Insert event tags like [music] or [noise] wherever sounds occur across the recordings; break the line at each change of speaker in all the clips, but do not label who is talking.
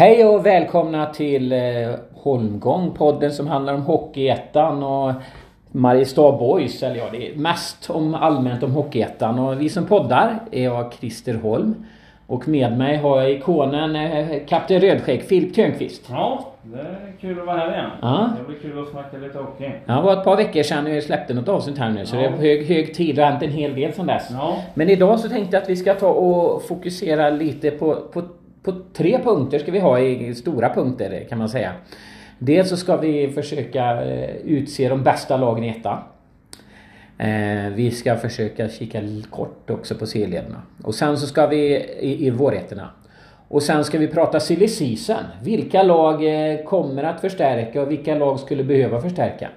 Hej och välkomna till eh, Holmgång, podden som handlar om Hockeyettan och Mariestad Boys. Eller ja, det är mest om allmänt om Hockeyettan. Och vi som poddar är jag Christer Holm. Och med mig har jag ikonen eh, Kapten Rödskägg, Filip Törnqvist.
Ja, det är kul att vara här igen.
Ja.
Det blir kul att snacka lite hockey.
Ja, Det var ett par veckor sedan vi släppte något avsnitt här nu så
Ja.
det är hög, hög tid. Det har hänt en hel del sedan dess.
Ja,
Men idag så tänkte jag att vi ska ta och fokusera lite på, på, på tre punkter ska vi ha i stora punkter kan man säga. Dels så ska vi försöka eh, utse de bästa lagen i ettan. Eh, vi ska försöka kika kort också på serielederna. Och sen så ska vi i, i vårrätterna. Och sen ska vi prata silly season. Vilka lag eh, kommer att förstärka och vilka lag skulle behöva förstärka?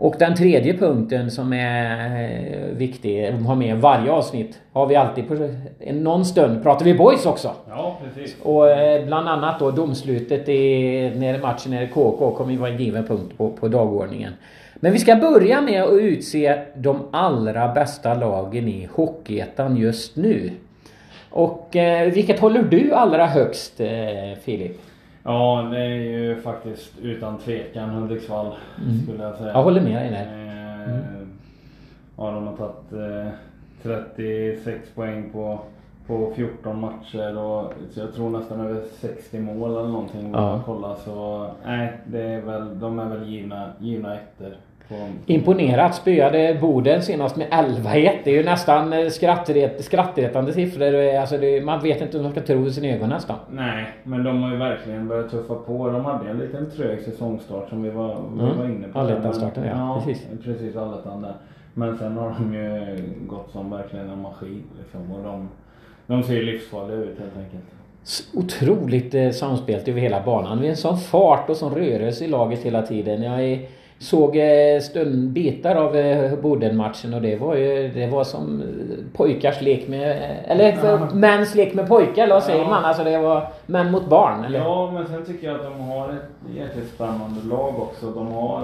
Och den tredje punkten som är eh, viktig att ha med i varje avsnitt har vi alltid på en- någon stund pratar vi boys också.
ja precis.
Och eh, bland annat då domslutet i när matchen är KK kommer ju vara en given punkt på, på dagordningen. Men vi ska börja med att utse de allra bästa lagen i Hockeyettan just nu. Och eh, vilket håller du allra högst eh, Filip?
Ja, det är ju faktiskt utan tvekan Hudiksvall skulle jag säga.
Jag håller med dig där.
Eh, Ja, de har tagit eh, 36 poäng på, på 14 matcher och så jag tror nästan över 60 mål eller någonting.
Ja.
Kolla, så nej, det är väl, de är väl givna, givna ettor.
Imponerat. Spöade Boden senast med 11-1. Det är ju nästan eh, skrattret, skrattretande siffror. Alltså det, man vet inte om man ska tro sina ögon nästan.
Nej, men de har ju verkligen börjat tuffa på. De hade en liten trög säsongstart som vi var, vi
Mm.
var inne på.
Allettan-starten, ja.
ja.
Precis.
Precis, allettan där. Men sen har de ju gått som verkligen en maskin liksom. Och de, de ser ju livsfarliga ut helt enkelt.
Otroligt eh, samspelt över hela banan. Det är en sån fart och sån rörelse i laget hela tiden. Jag är, såg eh, stund, bitar av eh, Boden-matchen och det var ju det var som eh, pojkars lek med... Eller
Ja.
mäns lek med pojkar, eller vad säger
Ja.
man? Alltså det var män mot barn, eller?
Ja, men sen tycker jag att de har ett jäkligt spännande lag också. De har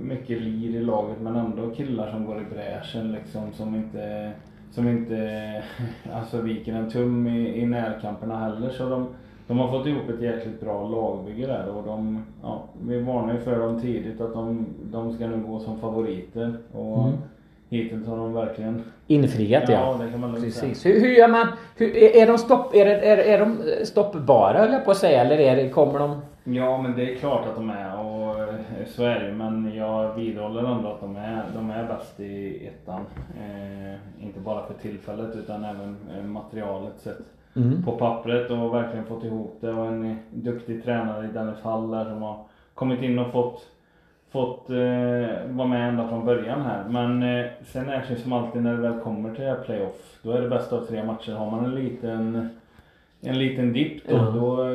mycket lir i laget men ändå killar som går i bräschen liksom. Som inte, som inte [laughs] alltså, viker en tum i, i närkamperna heller. Så de, de har fått ihop ett jäkligt bra lagbygge där och de, ja, vi varnade ju för dem tidigt att de, de ska nu gå som favoriter. Och
Mm.
hittills har de verkligen,
Infriat ja.
ja det kan man lugnt säga.
Precis. Hur, hur gör man? Hur, är, de stopp, är, är, är de stoppbara höll jag på att säga eller är kommer de...
Ja men det är klart att de är och eh, så är det men jag vidhåller ändå att de är, de är bäst i ettan. Eh, inte bara för tillfället utan även eh, materialet sett
Mm.
på pappret och verkligen fått ihop det och en duktig tränare i Dennis Hall där som har kommit in och fått Fått eh, vara med ända från början här. Men eh, sen är det som alltid när det väl kommer till playoff. Då är det bästa av tre matcher. Har man en liten en liten dipp då,
Ja.
då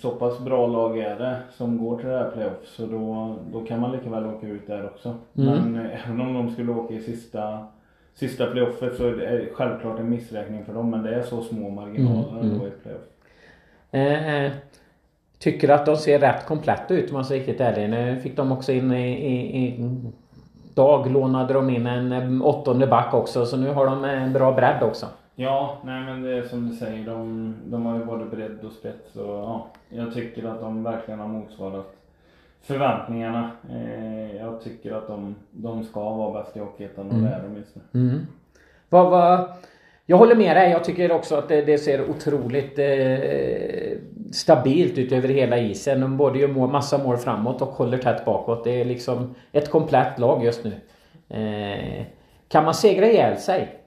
så pass bra lag är det som går till det här playoff. Så då, då kan man lika väl åka ut där också.
Mm.
Men eh, även om de skulle åka i sista, sista playoffet så är det självklart en missräkning för dem. Men det är så små marginaler
Mm, mm.
ändå i ett playoff.
Eh, tycker att de ser rätt kompletta ut om man ska riktigt ärlig. Nu fick de också in i, i, i dag lånade de in en eh, åttonde back också så nu har de en bra bredd också.
Ja, nej men det är som du säger. De, de har ju både bredd och spets. Och, ja, jag tycker att de verkligen har motsvarat förväntningarna. Eh, jag tycker att de, de ska vara bäst i Hockeyettan och
Mm.
det är de just nu.
Mm. Vad, vad, jag håller med dig. Jag tycker också att det, det ser otroligt eh, stabilt ut över hela isen. De både gör mål, massa mål framåt och håller tätt bakåt. Det är liksom ett komplett lag just nu. Eh, kan man segra ihjäl sig?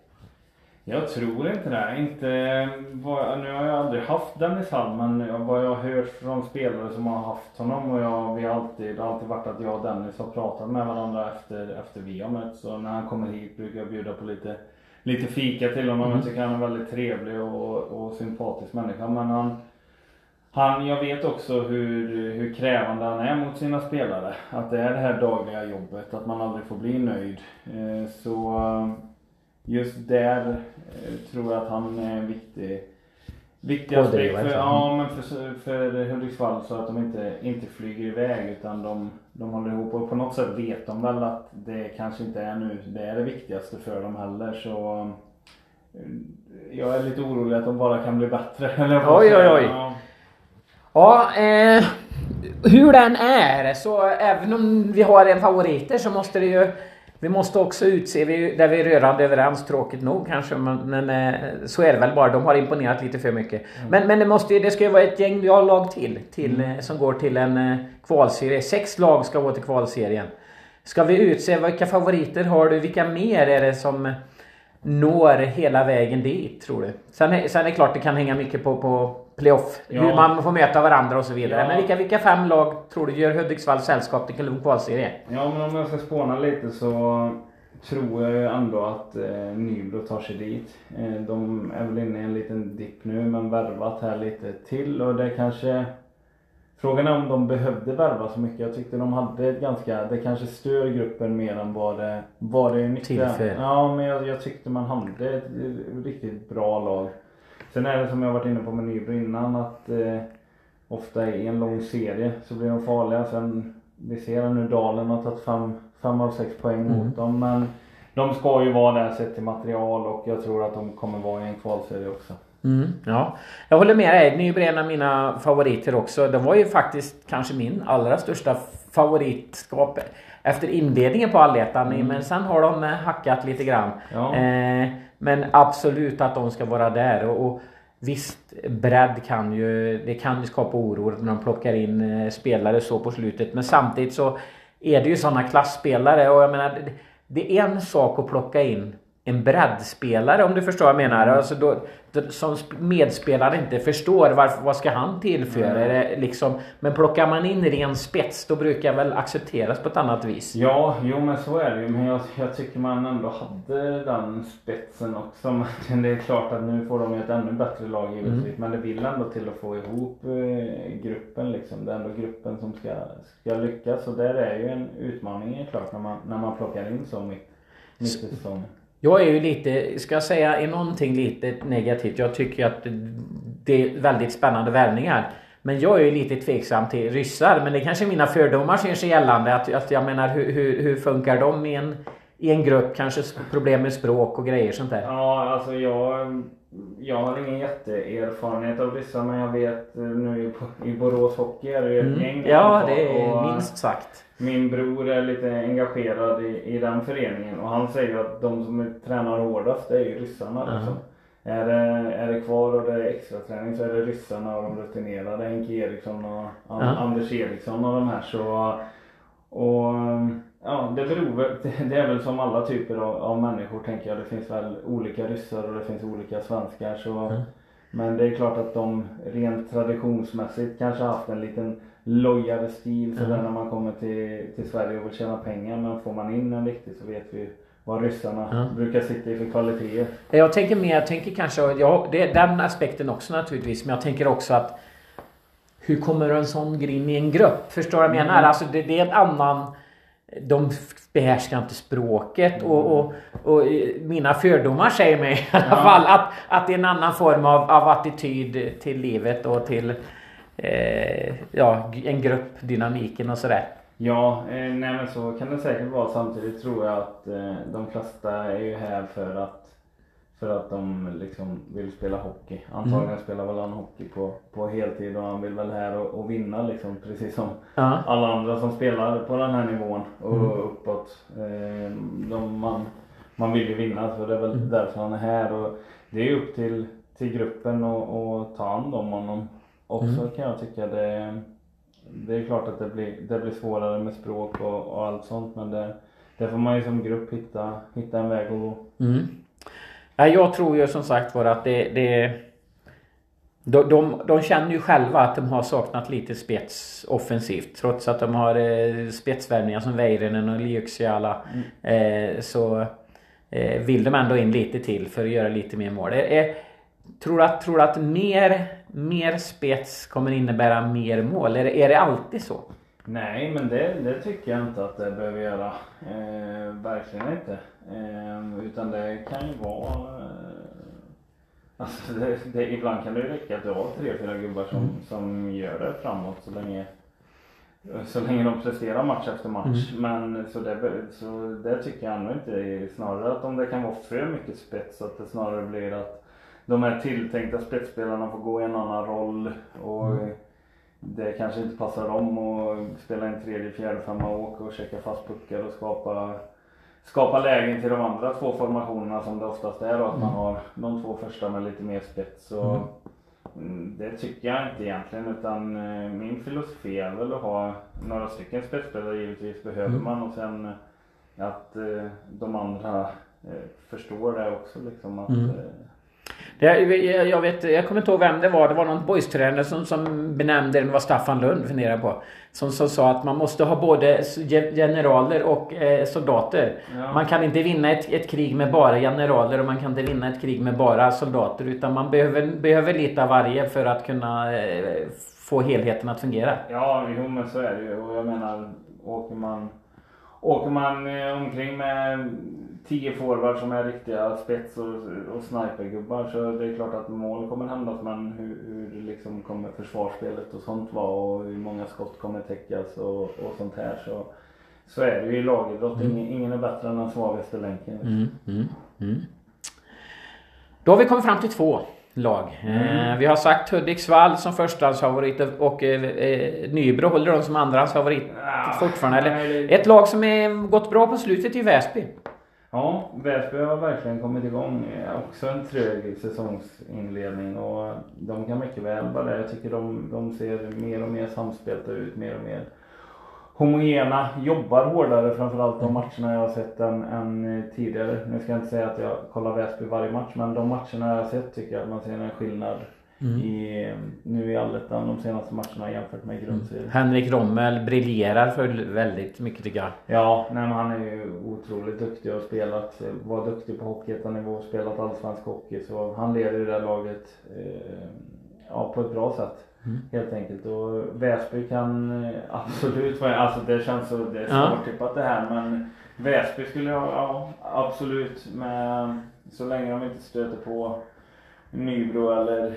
Jag tror inte det. Inte, vad, nu har jag aldrig haft Dennis Hall men vad jag har hört från spelare som har haft honom och jag, vi har alltid, det har alltid varit att jag och Dennis har pratat med varandra efter, efter vi har mötts. Så när han kommer hit brukar jag bjuda på lite, lite fika till honom.
Mm.
Jag tycker han är väldigt trevlig och, och sympatisk människa. Men han, han, jag vet också hur, hur krävande han är mot sina spelare. Att det är det här dagliga jobbet, att man aldrig får bli nöjd. Eh, Så eh, just där eh, tror jag att han är en viktig, viktig aspekt. För,
så.
ja, men för, för Hudiksvall så att de inte, inte flyger iväg utan de, de håller ihop. Och på något sätt vet de väl att det kanske inte är nu det är det viktigaste för dem heller. Så eh, jag är lite orolig att de bara kan bli bättre. [laughs] Eller
Oj, oj, oj.
Ja.
Ja, eh, hur den är så även om vi har en favoriter så måste det ju vi måste också utse, vi, där vi är rörande överens, tråkigt nog kanske, men, men eh, så är det väl bara. De har imponerat lite för mycket. Mm. Men, men det, måste, det ska ju vara ett gäng lag till, till mm. som går till en eh, kvalserie. Sex lag ska gå till kvalserien. Ska vi utse, vilka favoriter har du? Vilka mer är det som når hela vägen dit, tror du? Sen, sen är det klart det kan hänga mycket på, på playoff. Ja. Hur man får möta varandra och så vidare. Ja. Men vilka, vilka fem lag tror du gör Hudiksvall sällskap till en kvalserie?
Ja, men om jag ska spåna lite så tror jag ju ändå att eh, Nybro tar sig dit. Eh, de är väl inne i en liten dipp nu men värvat här lite till och det kanske Frågan är om de behövde värva så mycket. Jag tyckte de hade ett ganska, det kanske stör gruppen mer än vad det, vad det är nytta. Ja men jag, jag tyckte man hade ett riktigt bra lag. Sen är det som jag varit inne på med Nybro innan att eh, ofta i en lång serie så blir de farliga. Sen vi ser nu Dalen har tagit fem, fem av sex poäng mm. mot dem men de ska ju vara där sett till material och jag tror att de kommer vara i en kvalserie också.
Mm, ja, jag håller med dig. Nybro är en av mina favoriter också. De var ju faktiskt kanske min allra största favoritskap efter inledningen på allettan. Mm. Men sen har de hackat lite grann. Ja. Eh, men absolut att de ska vara där. Och, och Visst, bredd kan ju, det kan ju skapa oro när de plockar in eh, spelare så på slutet. Men samtidigt så är det ju sådana klassspelare och jag menar det är en sak att plocka in en breddspelare om du förstår vad jag menar. Mm. Alltså då, som medspelare inte förstår varför, vad ska han tillföra. Mm. liksom, men plockar man in ren spets då brukar väl accepteras på ett annat vis.
Ja, jo men så är det ju. Men jag, jag tycker man ändå hade den spetsen också. [laughs] Men det är klart att nu får de ett ännu bättre lag givetvis. Mm. Men det vill ändå till att få ihop eh, gruppen liksom. Det är ändå gruppen som ska, ska lyckas. Och där är ju en utmaning klart när man, när man plockar in så mycket. Säsongen.
Jag är ju lite, ska jag säga är någonting lite negativt. Jag tycker att det är väldigt spännande värvningar. Men jag är ju lite tveksam till ryssar. Men det är kanske mina fördomar som gör sig gällande. Att, att jag menar hur, hur, hur funkar de i en, i en grupp? Kanske problem med språk och grejer sånt där.
Ja, alltså jag jag har ingen jätteerfarenhet av ryssar men jag vet eh, nu i Borås Hockey är det ju ett mm. gäng
Ja, det är minst sagt.
Min bror är lite engagerad i, i den föreningen och han säger att de som tränar hårdast det är ju ryssarna. -huh. liksom. Är det, är det kvar och det är extra träning så är det ryssarna och de rutinerade. Henke Eriksson och -huh. Anders Eriksson och de här så. Och Ja, det beror väl, [laughs] det är väl som alla typer av, av, människor tänker jag. Det finns väl olika ryssar och det finns olika svenskar. Så, mm. Men det är klart att de rent traditionsmässigt kanske haft en liten lojare stil sådär mm. när man kommer till, till Sverige och vill tjäna pengar. Men får man in en riktig så vet vi vad ryssarna mm. brukar sitta i för kvaliteter.
Jag tänker mer, jag tänker kanske, ja det är den aspekten också naturligtvis. Men jag tänker också att hur kommer en sån in i en grupp? Förstår du vad jag menar? Mm. Alltså det, det är en annan de behärskar inte språket och, och, och, mina fördomar säger mig i alla fall att, att det är en annan form av, av attityd till livet och till eh, ja, en gruppdynamiken och sådär.
Ja, eh, nej men så kan det säkert vara. Samtidigt tror jag att eh, de flesta är ju här för att för att de liksom vill spela hockey. Antagligen mm. spelar väl han hockey på, på heltid och han vill väl här och, och vinna liksom precis som ja. alla andra som spelar på den här nivån och mm. uppåt. Eh, de, man, man vill ju vinna så det är väl mm. därför han är här och det är upp till, till gruppen att ta hand om honom också mm. kan jag tycka. Det, det är klart att det blir, det blir svårare med språk och, och allt sånt men det, det får man ju som grupp hitta, hitta en väg att gå.
Mm. Jag tror ju som sagt var att det, det de, de, de känner ju själva att de har saknat lite spets offensivt. Trots att de har eh, spetsvärvningar som Väyrynen och Lyuksiala. Mm. Eh, så eh, vill de ändå in lite till för att göra lite mer mål. Eh, tror du att, tror att mer, mer spets kommer innebära mer mål? Är, är det alltid så?
Nej, men det, det tycker jag inte att det behöver göra. Eh, verkligen inte. Eh, utan det kan ju vara eh, Alltså [laughs] det, det, ibland kan det ju räcka att du har tre, fyra gubbar som, mm. som gör det framåt så länge så länge de presterar match efter match. Mm. Men så det, så det tycker jag ändå inte. Snarare att om det kan vara för mycket spets att det snarare blir att de här tilltänkta spetsspelarna får gå i en annan roll. Och mm det kanske inte passar dem att spela en tredje, fjärde, femma och åka och checka fast puckar och skapa skapa lägen till de andra två formationerna som det oftast är då, att man har de två första med lite mer spets. Och, mm, det tycker jag inte egentligen utan eh, min filosofi är väl att ha några stycken spetsspelare givetvis behöver man och sen att eh, de andra eh, förstår det också liksom att
Mm. Det, jag, jag, vet, jag kommer inte ihåg vem det var. Det var någon boystränare som, som benämnde. Det var Staffan Lund funderar på. Som, som sa att man måste ha både ge- generaler och eh, soldater.
Ja.
Man kan inte vinna ett, ett krig med bara generaler och man kan inte vinna ett krig med bara soldater. Utan man behöver, behöver lite av varje för att kunna eh, få helheten att fungera.
Ja, jo men så är det ju. Och jag menar, åker man, åker man eh, omkring med tio forwards som är riktiga spets och, och snipergubbar så det är klart att mål kommer händas men hur, hur liksom kommer försvarsspelet och sånt vara och hur många skott kommer täckas och, och sånt här så, så är det ju i lagidrott. Ingen, ingen är bättre än den svagaste länken.
Mm, mm, mm. Då har vi kommit fram till två lag. Eh, vi har sagt Hudiksvall som förstahandsfavorit och eh, eh, Nybro håller de som andrahandsfavorit
Ah,
fortfarande. Eller, ett lag som är gått bra på slutet i Väsby.
Ja, Väsby har verkligen kommit igång. Också en trög säsongsinledning och de kan mycket väl vara det. Jag tycker de, de ser mer och mer samspelta ut, mer och mer homogena, jobbar hårdare framförallt de matcherna jag har sett än, än tidigare. Nu ska jag inte säga att jag kollar Väsby varje match men de matcherna jag har sett tycker jag att man ser en skillnad i, eh, nu i allettan de senaste matcherna jämfört med grundserien.
Henrik Rommel briljerar för väldigt mycket tycker jag.
Ja, nej, han är ju otroligt duktig och har spelat, var duktig på hockeyettanivå, spelat allsvensk hockey. Så han leder ju det här laget eh, ja, på ett bra sätt. Helt enkelt. Och Väsby kan eh, absolut vara, alltså det känns så, det är
Ja.
svårtippat det här men Väsby skulle jag, ja absolut med, så länge de inte stöter på Nybro eller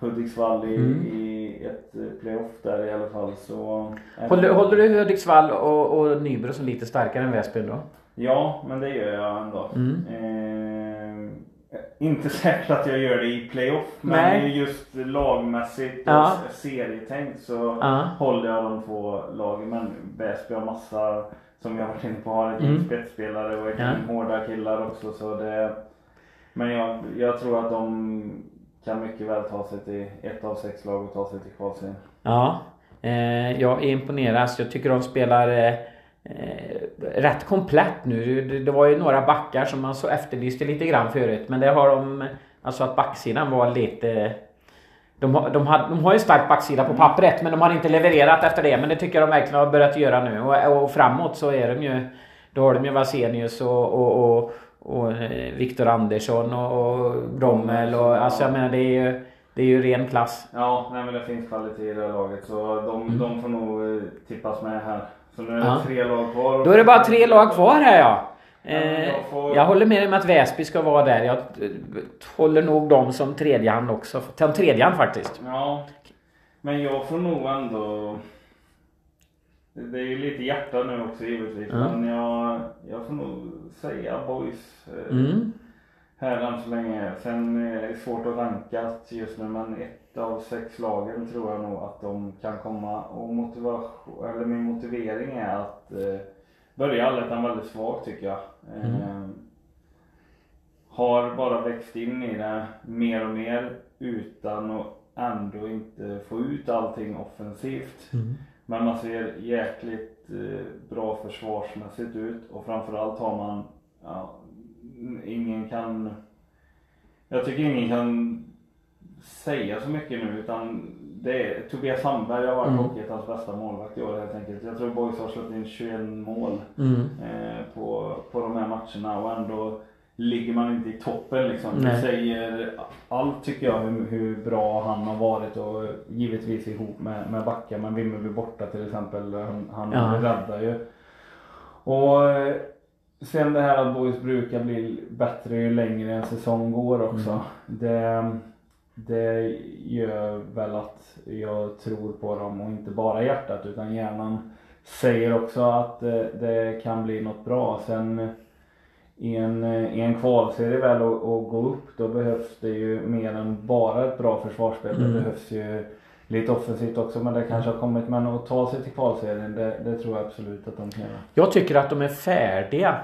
Hudiksvall i,
Mm.
i ett eh, playoff där i alla fall så.
Håller, håller du Hudiksvall och, och Nybro som lite starkare än Väsby då?
Ja, men det gör jag ändå.
Mm.
Eh, inte säkert att jag gör det i playoff, men
Nej.
just lagmässigt och
Ja.
serietänkt så
Ja.
håller jag de två lagen. Men Väsby har massa, som jag varit inne på, har ett
Mm.
spetsspelare och ett
Ja.
hårda killar också. Så det, men jag, jag tror att de kan mycket väl ta sig till ett av sex lag och ta sig till kvalserien.
Ja, eh, jag imponeras. Jag tycker de spelar eh, rätt komplett nu. Det, var ju några backar som man så efterlyste lite grann förut. Men det har de... Alltså att backsidan var lite... De har, de, har, de har en stark backsida på pappret men de har inte levererat efter det. Men det tycker jag de verkligen har börjat göra nu. Och, och framåt så är de ju... Då har de ju Vasenius och, och, och, och eh, Viktor Andersson och, och Rommel och... Alltså jag menar det är ju... Det är ju ren klass.
Ja, nej men det finns kvalitet i det här laget så de, de får nog eh, tippas med här. Så nu är det
Ja.
tre lag kvar.
Då är det bara tre lag kvar här ja. Eh,
jag får-
jag håller med om att Väsby ska vara där. Jag håller nog dem som tredjehand också. Som tredjehand faktiskt.
Ja, men jag får nog ändå... Det är ju lite hjärta nu också givetvis.
Ja.
Men jag, jag får nog säga boys eh,
Mm.
här än så länge. Sen är det svårt att ranka just nu men ett av sex lagen tror jag nog att de kan komma. Och motivation, eller min motivering är att eh, börja allettan väldigt svagt tycker jag. Eh, har bara växt in i det mer och mer utan att ändå inte få ut allting offensivt. Men man ser jäkligt eh, bra försvarsmässigt ut och framförallt har man, ja, ingen kan, jag tycker ingen kan säga så mycket nu utan det är, Tobias Sandberg har varit
Mm.
Hockeyettans bästa målvakt i år helt enkelt. Jag tror Boys har släppt in 21 mål
Mm.
eh, på, på de här matcherna och ändå ligger man inte i toppen liksom. Det
Nej.
säger allt tycker jag hur, hur bra han har varit och givetvis ihop med, med Backa men Vimmerby borta till exempel. Han, han
Ja.
räddar ju. Och eh, sen det här att Boys brukar bli bättre ju längre en säsong går också.
Mm.
Det, det gör väl att jag tror på dem och inte bara hjärtat utan hjärnan säger också att det, det kan bli något bra. Sen i en, i en kvalserie väl att att gå upp då behövs det ju mer än bara ett bra försvarsspel.
Mm.
Det behövs ju lite offensivt också men det kanske har kommit. Men att ta sig till kvalserien det, det tror jag absolut att de kan göra.
Jag tycker att de är färdiga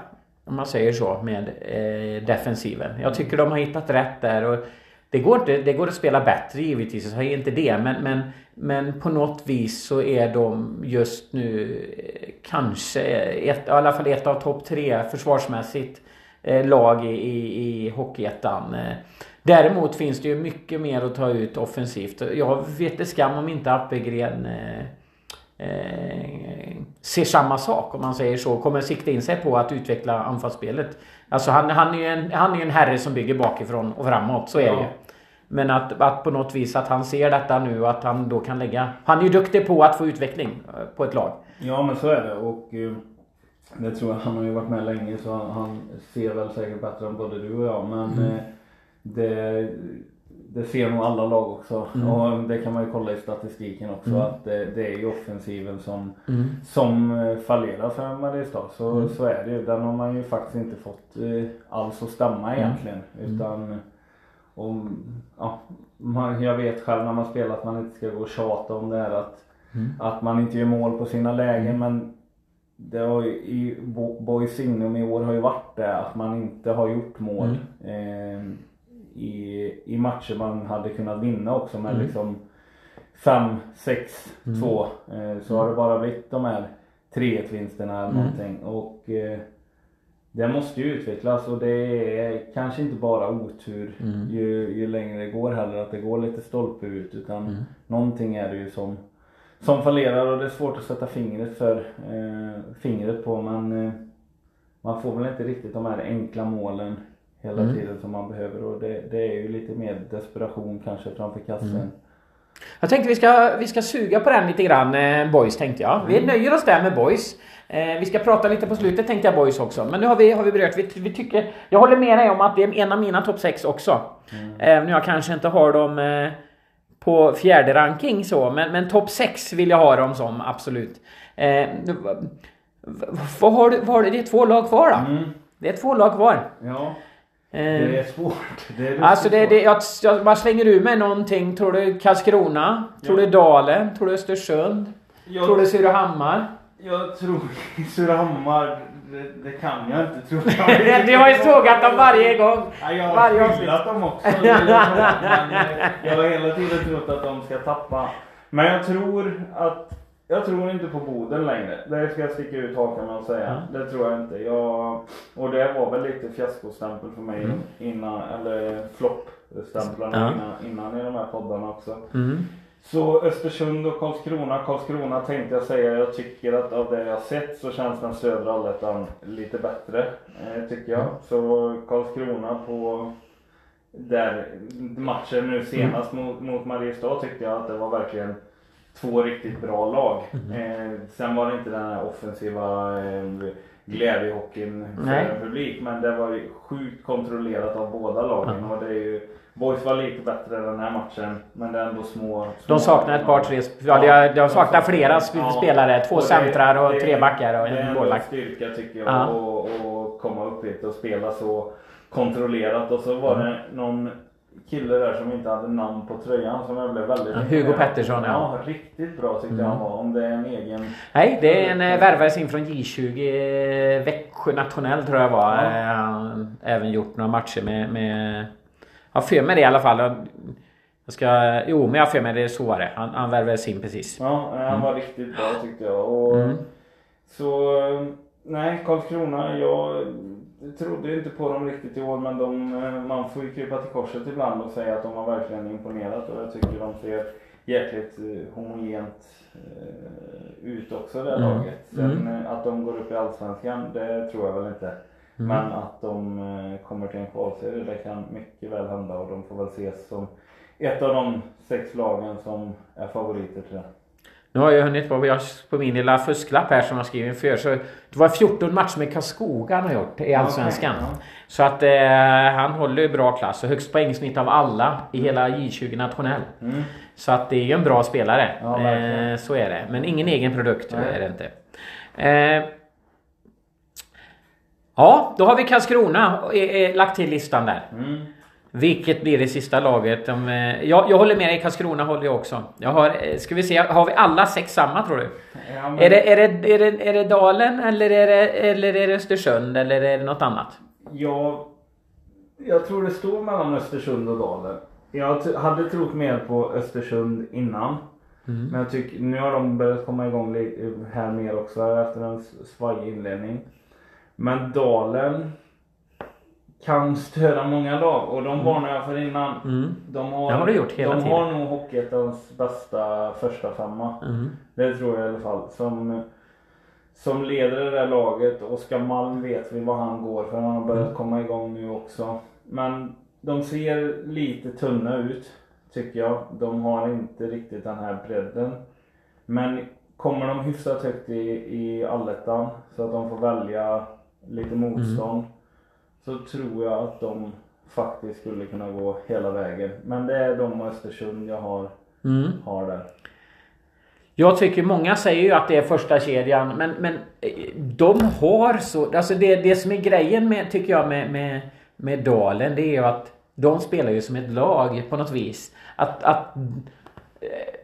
om man säger så med eh, defensiven. Jag tycker de har hittat rätt där. Och det, går inte, det går att spela bättre givetvis, jag säger inte det. Men, men, men på något vis så är de just nu eh, kanske ett, i alla fall ett av topp tre försvarsmässigt eh, lag i, i, i Hockeyettan. Eh, däremot finns det ju mycket mer att ta ut offensivt. Jag vet det skam om inte Appelgren eh, eh, ser samma sak om man säger så. Kommer sikta in sig på att utveckla anfallsspelet. Alltså han, han är ju en, han är en herre som bygger bakifrån och framåt. Så är det ju. Men att, att på något vis att han ser detta nu och att han då kan lägga... Han är ju duktig på att få utveckling eh, på ett lag.
Ja men så är det och eh, det tror jag. Han har ju varit med länge så han, han ser väl säkert bättre än både du och jag. Men
Mm.
eh, det, det ser nog alla lag också.
Mm.
Och det kan man ju kolla i statistiken också.
Mm.
Att det, det är ju offensiven som,
Mm.
som fallerar för Mariestad. Så,
Mm.
så är det ju. Den har man ju faktiskt inte fått alls att stämma
Mm.
egentligen. Utan om, ja, man, jag vet själv när man spelar att man inte ska gå och tjata om det här att,
Mm.
att man inte gör mål på sina lägen. Men det har ju, i Bo- Boys signum i år har ju varit det att man inte har gjort mål.
Mm.
Eh, i, I matcher man hade kunnat vinna också med
Mm.
liksom 5, 6,
Mm.
2. Eh, så har det bara blivit de här 3-1 vinsterna eller
Mm.
någonting. Och eh, det måste ju utvecklas och det är kanske inte bara otur
Mm.
ju, ju längre det går heller att det går lite stolpe ut utan
Mm.
någonting är det ju som, som fallerar och det är svårt att sätta fingret för eh, fingret på men eh, man får väl inte riktigt de här enkla målen hela
Mm.
tiden som man behöver och det, det är ju lite mer desperation kanske framför kassen.
Mm. Jag tänkte vi ska, vi ska suga på den lite grann, eh, boys tänkte jag. Vi
Mm.
nöjer oss där med boys. Eh, vi ska prata lite på slutet tänkte jag boys också. Men nu har vi, har vi berört, vi, vi tycker... Jag håller med dig om att det är en av mina topp 6 också.
Mm.
Även om jag kanske inte har dem eh, på fjärde ranking så. Men, men topp 6 vill jag ha dem som, absolut. Eh, vad har du, vad har du? Det är två lag kvar då?
Mm.
Det är två lag kvar.
Ja,
Eh,
det är svårt. Det är
Alltså det, det, jag, jag slänger ur mig någonting. Tror du Karlskrona? Tror
Ja.
du Dalen? Tror du Östersund?
jag,
Tror du Surahammar?
Jag tror [laughs] Surahammar, det, det kan jag inte tro. [laughs]
du har ju sågat dem varje gång.
Ja, jag
Varje
har
avsnitt.
hyllat dem också. [laughs] Men eh, jag har hela tiden trott att de ska tappa. Men jag tror att jag tror inte på Boden längre. Det ska jag sticka ut hakan med och säga. Det tror jag inte. Jag, och det var väl lite fiaskostämpel för mig
Mm.
innan, eller floppstämplarna
Ja.
innan, innan i de här poddarna också.
Mm.
Så Östersund och Karlskrona. Karlskrona tänkte jag säga. Jag tycker att av det jag sett så känns den södra allettan lite bättre. Eh, tycker jag. Så Karlskrona på där matchen nu senast mot, mot Mariestad tyckte jag att det var verkligen två riktigt bra lag. Eh, sen var det inte den här offensiva eh, glädjehockeyn för en publik. Men det var ju sjukt kontrollerat av båda lagen. Och det är ju, Boys var lite bättre den här matchen. Men det är ändå små.
De
små
saknar ett par, tre... Ja, de, de saknar flera sp- spelare. Två
Och det-
centrar och
det-
tre backar och
Det är
en
en
målvakt.
styrka tycker jag.
Ja.
att komma upp hit och spela så kontrollerat. Och så var
Mm.
det någon kille där som inte hade namn på tröjan som jag blev väldigt
Ja, Hugo. Pettersson, ja.
Ja, riktigt bra tyckte jag han var. Om det är en egen...
Nej, det är en eh, värvades in från J20 eh, Växjö Nationell tror jag var.
Ja.
Eh, även gjort några matcher med... med har för mig det i alla fall. Jag ska... Jo, men jag har för mig det så var det. Han, han värvades in precis.
Ja, han var riktigt bra tyckte jag. Och
Mm.
Så nej, Karlskrona. Jag trodde inte på dem riktigt i år men de, eh, man får ju krypa till korset ibland och säga att de har verkligen imponerat och jag tycker de ser jäkligt eh, homogent eh, ut också det
Mm.
laget. Sen
Mm.
att de går upp i Allsvenskan, det tror jag väl inte.
Mm.
Men att de eh, kommer till en kvalserie, det kan mycket väl hända och de får väl ses som ett av de sex lagen som är favoriter till det.
Nu har jag hunnit på, jag, på min lilla fusklapp här som jag skriver inför. Så det var 14 matcher med Karlskoga han har gjort i Allsvenskan.
Okej, ja.
Så att eh, han håller ju bra klass och högst poängsnitt av alla i hela J20 nationell.
Mm.
Så att det är ju en bra spelare.
Ja,
eh, så är det. Men ingen egen produkt
Nej.
är det inte. Eh, ja, då har vi Karlskrona eh, eh, lagt till listan där.
Mm.
Vilket blir det sista laget? Om, eh, jag, jag håller med dig, Karlskrona håller jag också. Jag har, ska vi se, har vi alla sex samma tror du?
Ja, men-
Är, det, är, det, är, det, är det Dalen eller är det, eller är det Östersund eller är det något annat?
Jag, jag tror det står mellan Östersund och Dalen. Jag hade trott mer på Östersund innan.
Mm.
Men jag tycker nu har de börjat komma igång här mer också efter en svajig inledning. Men Dalen kan störa många lag och de varnar jag för innan.
Mm.
De har,
Det har gjort hela
de
tiden.
har nog Hockeyettans bästa första femma.
Mm.
Det tror jag i alla fall. Som, som leder det där laget. Oskar Malm vet vi vad han går för. Han har börjat komma igång nu också. Men de ser lite tunna ut. Tycker jag. De har inte riktigt den här bredden. Men kommer de hyfsat högt i, i allettan så att de får välja lite motstånd. Så tror jag att de faktiskt skulle kunna gå hela vägen. Men det är de och Östersund jag har,
Mm.
har där.
Jag tycker många säger ju att det är första kedjan men, men eh, de har så... Alltså det, det som är grejen med, tycker jag med, med, med Dalen det är ju att de spelar ju som ett lag på något vis. Att, att eh,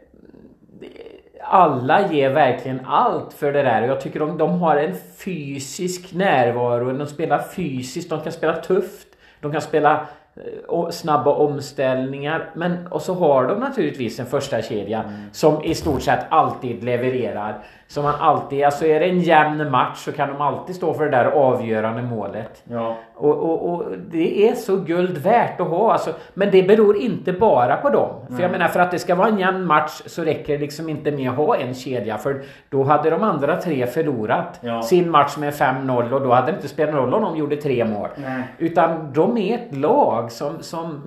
alla ger verkligen allt för det där och jag tycker de, de har en fysisk närvaro. De spelar fysiskt, de kan spela tufft. De kan spela eh, snabba omställningar. Men och så har de naturligtvis en första kedja som i stort sett alltid levererar. Som man alltid, alltså är det en jämn match så kan de alltid stå för det där avgörande målet.
Ja.
Och, och, och det är så guld värt att ha. Alltså, men det beror inte bara på dem. För jag menar för att det ska vara en jämn match så räcker det liksom inte med att ha en kedja. För då hade de andra tre förlorat
Ja.
sin match med 5-0 och då hade det inte spelat någon roll om de gjorde tre mål.
Nej.
Utan de är ett lag som, som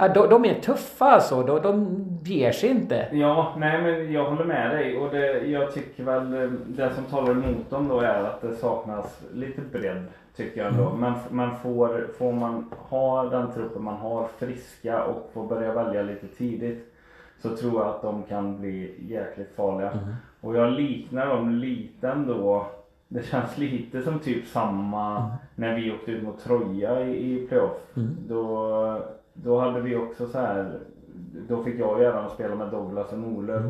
ja, de, de är tuffa alltså. De, de ger sig inte.
Ja, nej men jag håller med dig och det, jag tycker väl eh, det som talar emot dem då är att det saknas lite bredd tycker jag ändå. Men, men får, får man ha den truppen man har friska och får börja välja lite tidigt så tror jag att de kan bli jäkligt farliga. Och jag liknar dem lite ändå. Det känns lite som typ samma när vi åkte ut mot Troja i, i playoff. Då, då hade vi också så här. Då fick jag gärna spela med Douglas och Norlöf.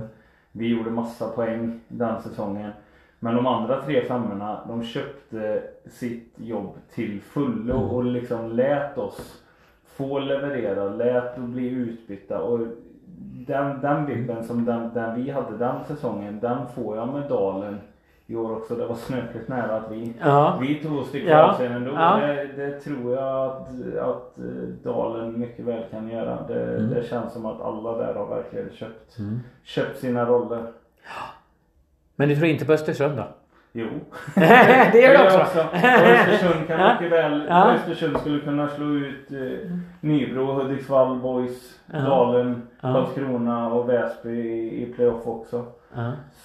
Vi gjorde massa poäng den säsongen. Men de andra tre femmorna de köpte sitt jobb till fullo och liksom lät oss få leverera, lät och bli utbytta. Och den, den vibben som den, den vi hade den säsongen, den får jag med Dalen i år också. Det var snöpligt nära att vi,
Ja.
vi tog oss till
Ja.
kvalserien ändå.
Ja.
Det, det tror jag att, att eh, Dalen mycket väl kan göra. Det,
Mm.
det känns som att alla där har verkligen köpt, köpt sina roller.
Men du tror inte på Östersund då?
Jo. [laughs] [laughs]
det gör du också. [laughs]
Och Östersund kan
Ja.
mycket väl,
Ja.
Östersund skulle kunna slå ut eh, Nybro, Hudiksvall, Boys,
Ja.
Dalen,
Ja.
Karlskrona och Väsby i, i playoff också.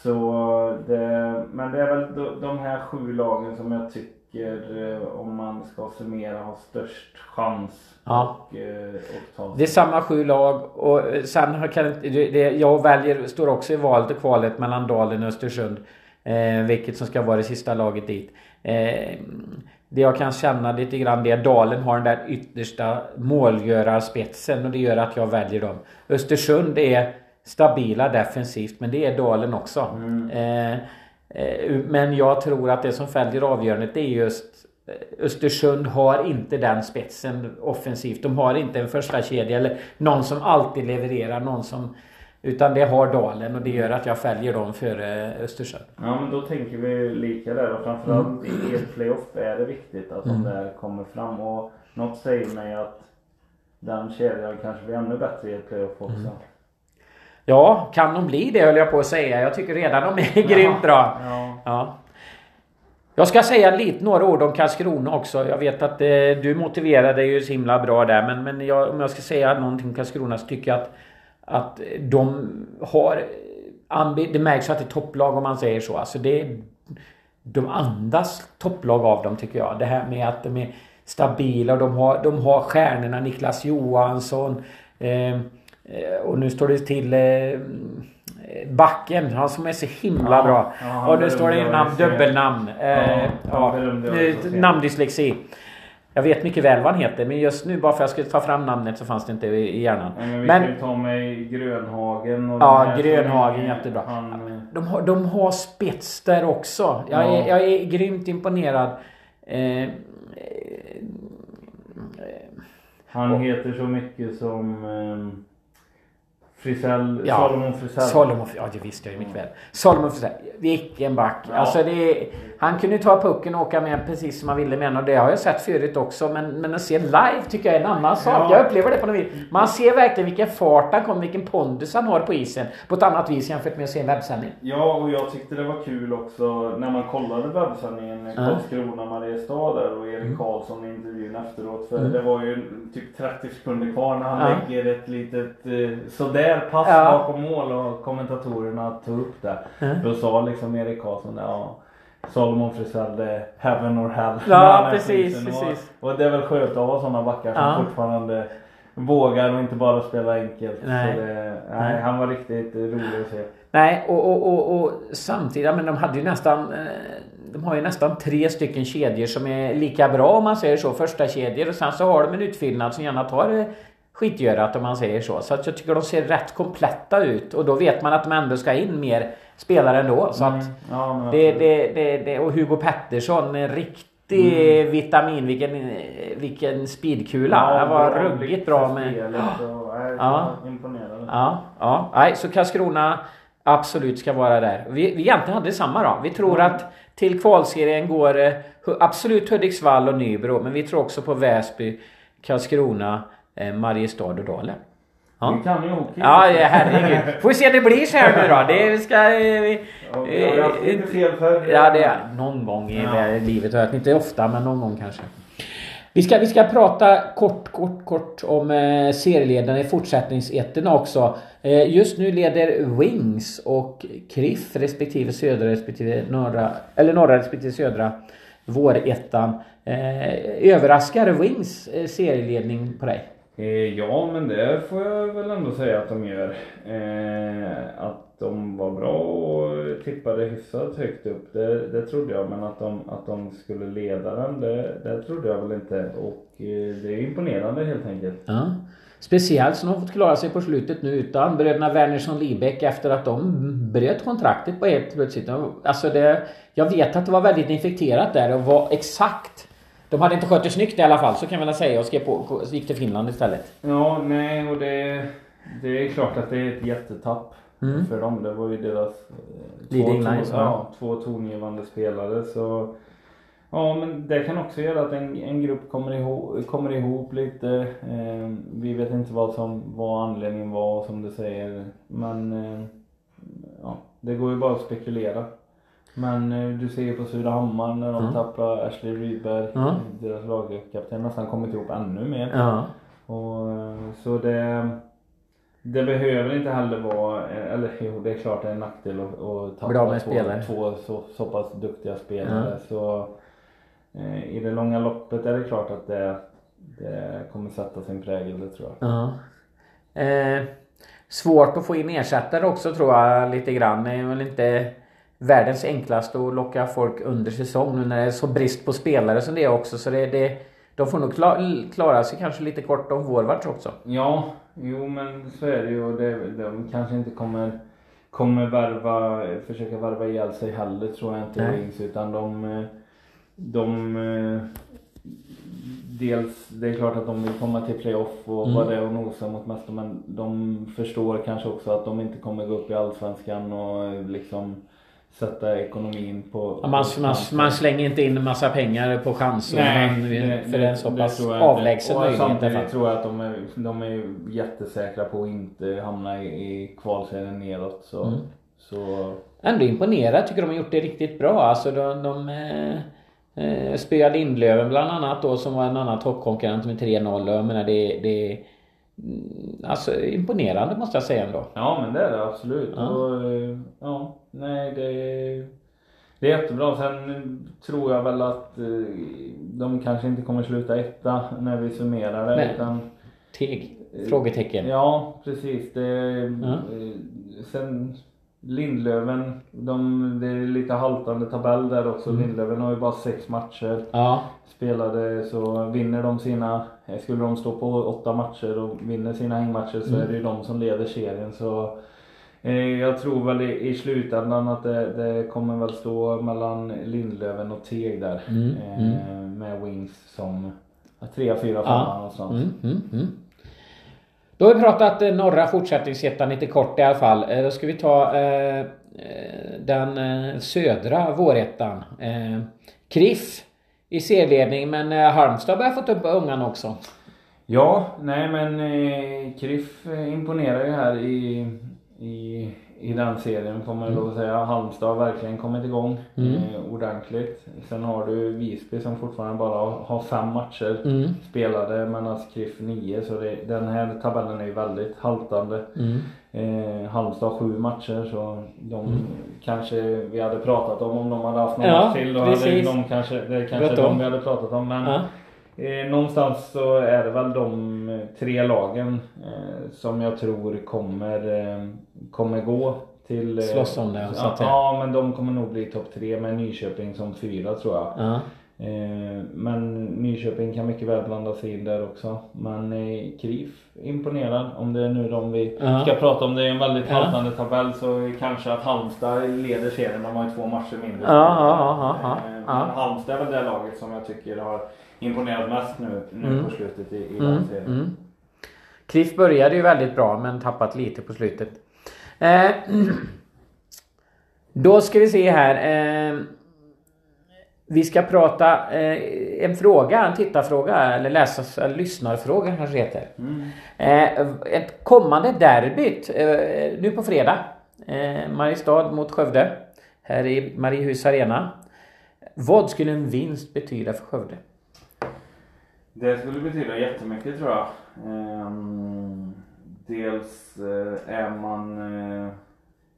Så det, men det är väl de, här sju lagen som jag tycker eh, om man ska summera har störst chans
Ja.
och, eh, och ta
Det är samma sju lag och eh, sen kan det, jag väljer, står också i valet och kvalet mellan Dalen och Östersund. Eh, vilket som ska vara det sista laget dit. Eh, det jag kan känna lite grann det är att Dalen har den där yttersta målgörarspetsen och det gör att jag väljer dem. Östersund är stabila defensivt men det är Dalen också. Eh, eh, men jag tror att det som fäller avgörandet det är just eh, Östersund har inte den spetsen offensivt. De har inte en första kedja eller någon som alltid levererar. Någon som, utan det har Dalen och det gör att jag fäljer dem före Östersund.
Ja men då tänker vi lika där och framförallt
Mm.
i ett playoff är det viktigt att de där kommer fram och något säger mig att den kedjan kanske blir ännu bättre i ett playoff också.
Mm. Ja, kan de bli det höll jag på att säga. Jag tycker redan de är [laughs] grymt bra.
Ja.
Ja. Jag ska säga lite några ord om Karlskrona också. Jag vet att eh, du motiverade ju så himla bra där. Men, men jag, om jag ska säga någonting om Karlskrona så tycker jag att, att de har... Det märks att det är topplag om man säger så. Alltså det, de andas topplag av dem tycker jag. Det här med att de är stabila och de har, de har stjärnorna Niklas Johansson. Eh, och nu står det till eh, Backen, han som är så himla
Ja,
bra.
ja,
och nu står det namn, dubbelnamn. Eh,
Ja,
eh, namndyslexi. Jag vet mycket väl vad han heter men just nu bara för att jag skulle ta fram namnet så fanns det inte i hjärnan.
Men vi
Men-
kan ju ta med Grönhagen och
Ja, Grönhagen,
är-
jättebra.
Han,
De har, de har spets där också. Jag,
Ja.
är, jag är grymt imponerad. Eh, eh,
han heter så mycket som um, Frisell,
Ja,
Salomon Frisell.
Solomon, ja det visste jag ju mycket väl. Solomon Frisell, vilken back.
Ja.
Alltså det är, han kunde ju ta pucken och åka med precis som han ville med och det har jag sett förut också. Men, men att se live tycker jag är en annan sak.
Ja.
Jag upplever det på något vis. Man ser verkligen vilken fart han kommer, vilken pondus han har på isen. På ett annat vis jämfört med att se en webbsändning.
Ja, och jag tyckte det var kul också när man kollade webbsändningen
Ja.
Karlskrona, Mariestad där och Erik
Mm.
Karlsson i intervjun efteråt. För
Mm.
det var ju typ 30 sekunder kvar när han
Ja.
lägger ett litet eh, sådär pass
Ja.
bakom mål och kommentatorerna tog upp det.
Mm.
Då sa liksom Erik Karlsson, ja Salomon Frisell, heaven or hell.
Ja, [laughs] precis, precis.
Och, och det är väl skönt att ha sådana backar som
Ja.
fortfarande vågar och inte bara spela enkelt.
Nej.
Det, nej,
Nej.
han var riktigt rolig att se.
Nej, och, och, och, och samtidigt, men de hade ju nästan eh, de har ju nästan tre stycken kedjor som är lika bra om man säger så. Första kedjor och sen så har de en utfyllnad som gärna tar eh, skitgörat om man säger så. Så att jag tycker de ser rätt kompletta ut och då vet man att de ändå ska in mer spelare ändå. Så att
Mm. Ja,
det, det, det, det, och Hugo Pettersson, en riktig
Mm.
vitamin, vilken, vilken speedkula.
Ja,
Han var ruggigt bra med...
och, [gasps] nej,
Ja.
Imponerande.
Ja, ja. Nej, så Karlskrona absolut ska vara där. Vi, vi egentligen hade samma då. Vi tror
Mm.
att till kvalserien går eh, absolut Hudiksvall och Nybro. Men vi tror också på Väsby, Karlskrona, eh, Mariestad och Dalen. Ja.
Vi kan ju hockey.
Ja, herregud. Får vi se om det blir så här nu då. Det ska... eh, vi-
Ja, vi har haft lite fel för.
Ja, det är någon gång i
Ja.
livet. Jag vet inte ofta, men någon gång kanske. Vi ska, vi ska prata kort, kort, kort om eh, serieledarna i fortsättningsettorna också. Eh, just nu leder Wings och Kriff respektive södra respektive norra, eller norra respektive södra vårettan. Eh, överraskar Wings eh, serieledning på dig?
Eh, ja, men det får jag väl ändå säga att de gör. Eh, att de var bra och tippade hyfsat högt upp, det, det trodde jag. Men att de, att de skulle leda den, det, det trodde jag väl inte. Och eh, det är imponerande helt enkelt.
Ja. Speciellt som de har fått klara sig på slutet nu utan bröderna Wernersson Libeck efter att de bröt kontraktet på helt plötsligt. Alltså det, jag vet att det var väldigt infekterat där och var exakt de hade inte skött det snyggt i alla fall, så kan jag väl säga. Och skrev på, gick till Finland istället.
Ja, nej, och det, det är klart att det är ett jättetapp
Mm.
för dem. Det var ju deras eh, två,
Leading
ton-
ja,
två tongivande spelare. Så Ja, men det kan också göra att en, en grupp kommer ihop, kommer ihop lite. Eh, vi vet inte vad som vad anledningen var som du säger. Men eh, ja, det går ju bara att spekulera. Men eh, du ser ju på Surahammar när de
Mm.
tappar Ashley Rydberg,
Mm.
deras lagkapten, nästan kommit ihop ännu mer.
Ja.
Och, eh, så det, det behöver inte heller vara, eh, eller jo det är klart det är en nackdel att, att tappa två, två så, så pass duktiga spelare. Så eh, i det långa loppet är det klart att det, det kommer sätta sin prägel, det tror jag.
ja. Eh, svårt att få in ersättare också tror jag lite grann. Det är väl inte världens enklaste att locka folk under säsong nu när det är så brist på spelare som det är också. Så det, det, de får nog kla, klara sig kanske lite kort om forwards också.
Ja, jo men så är det ju och det, de kanske inte kommer kommer värva, försöka värva ihjäl sig heller tror jag inte. Wings utan de, de Dels, det är klart att de vill komma till playoff och
Mm.
vara där och nosa mot mästare men de förstår kanske också att de inte kommer gå upp i Allsvenskan och liksom sätta ekonomin på...
Ja, Man, man, man slänger inte in en massa pengar på chanser. men för en så pass avlägsen möjlighet.
Samtidigt tror jag att de är, de är jättesäkra på att inte hamna i, i kvalserien neråt. Så,
Mm.
så
Ändå imponerad. Tycker de har gjort det riktigt bra. Alltså de, de eh, eh, spöade Lindlöven bland annat då som var en annan toppkonkurrent med 3-0. Jag menar det, det Alltså imponerande måste jag säga ändå.
Ja men det är det absolut.
Ja.
Och, eh, ja, nej det, det är jättebra. Sen tror jag väl att eh, de kanske inte kommer sluta etta när vi summerar det.
Nej.
Utan,
Teg. Frågetecken.
Ja precis. Det,
Ja.
eh, Sen Lindlöven, de, det är lite haltande tabell där också.
Mm.
Lindlöven har ju bara sex matcher
Ja.
spelade så vinner de sina, skulle de stå på åtta matcher och vinner sina hängmatcher så
Mm.
är det ju de som leder serien. Så eh, jag tror väl i, i slutändan att det, det kommer väl stå mellan Lindlöven och Teg där.
Mm,
Eh, med Wings som trea, fyra, femma någonstans.
Mm, mm, mm. Då har vi pratat eh, norra fortsättningsettan lite kort i alla fall. Eh, då ska vi ta eh, eh den södra vårettan. Eh, Kriff i serieledning men eh, Halmstad börjar fått upp ungan också.
Ja, nej men eh, Kriff imponerar ju här i, i, i den serien får man ju lov att säga. Halmstad har verkligen kommit igång
Mm.
eh, ordentligt. Sen har du Visby som fortfarande bara har fem matcher
Mm.
spelade medan Kriff nio. Så det, den här tabellen är ju väldigt haltande.
Mm.
Eh, Halmstad har sju matcher så de kanske vi hade pratat om om de hade haft någon
Ja,
match till. Då hade de kanske, det är kanske de vi hade pratat om. Men
Ja.
Eh, någonstans så är det väl de eh, tre lagen eh, som jag tror kommer, eh, kommer gå till...
Slåss om det, så
ja,
att säga.
ja, men de kommer nog bli topp tre med Nyköping som fyra tror jag.
Ja.
Eh, men Nyköping kan mycket väl blanda sig in där också. Men KRIF imponerad. Om det är nu de vi
Ja.
ska prata om. Det är en väldigt
Ja.
haltande tabell så kanske att Halmstad leder serien. De har ju två matcher mindre.
Ja, ja, ja, ja, ja.
Men Halmstad är väl det laget som jag tycker har imponerat mest nu, nu
Mm.
på slutet i, i
Mm,
serien.
mm. Kriff började ju väldigt bra men tappat lite på slutet. Eh, [clears throat] då ska vi se här. Eh, vi ska prata eh, en fråga, en tittarfråga eller läsas, eller lyssnarfråga kanske heter.
Mm.
Eh, ett kommande derbyt eh, nu på fredag. Eh, Mariestad mot Skövde. Här i Mariehus Arena. Vad skulle en vinst betyda för Skövde?
Det skulle betyda jättemycket tror jag. Ehm, dels eh, är man eh,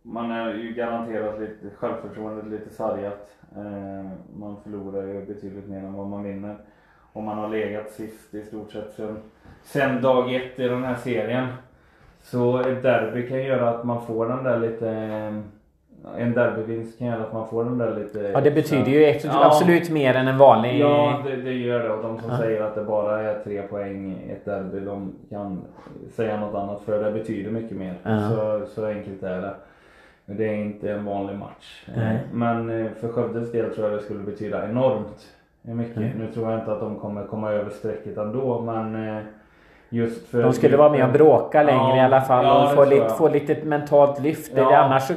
man är ju garanterat lite självförtroendet lite sargat. Ehm, man förlorar ju betydligt mer än vad man vinner. Och man har legat sist i stort sett sen, sen dag ett i den här serien. Så ett derby kan göra att man får den där lite ehm, en derbyvinst kan göra att man får den där lite...
Ja det betyder ju
Ja.
absolut mer än en vanlig...
Ja, det, det gör det. Och de som
Ja.
säger att det bara är tre poäng i ett derby, de kan säga något annat för det betyder mycket mer.
Ja.
Så, så enkelt är det. Men det är inte en vanlig match.
Nej.
Men eh, för Skövdes del tror jag det skulle betyda enormt mycket.
Mm.
Nu tror jag inte att de kommer komma över strecket ändå, men eh, just för...
De skulle vara med och bråka längre
Ja,
i alla fall
ja,
och få lite, få lite mentalt lyft.
Ja.
Det, annars så,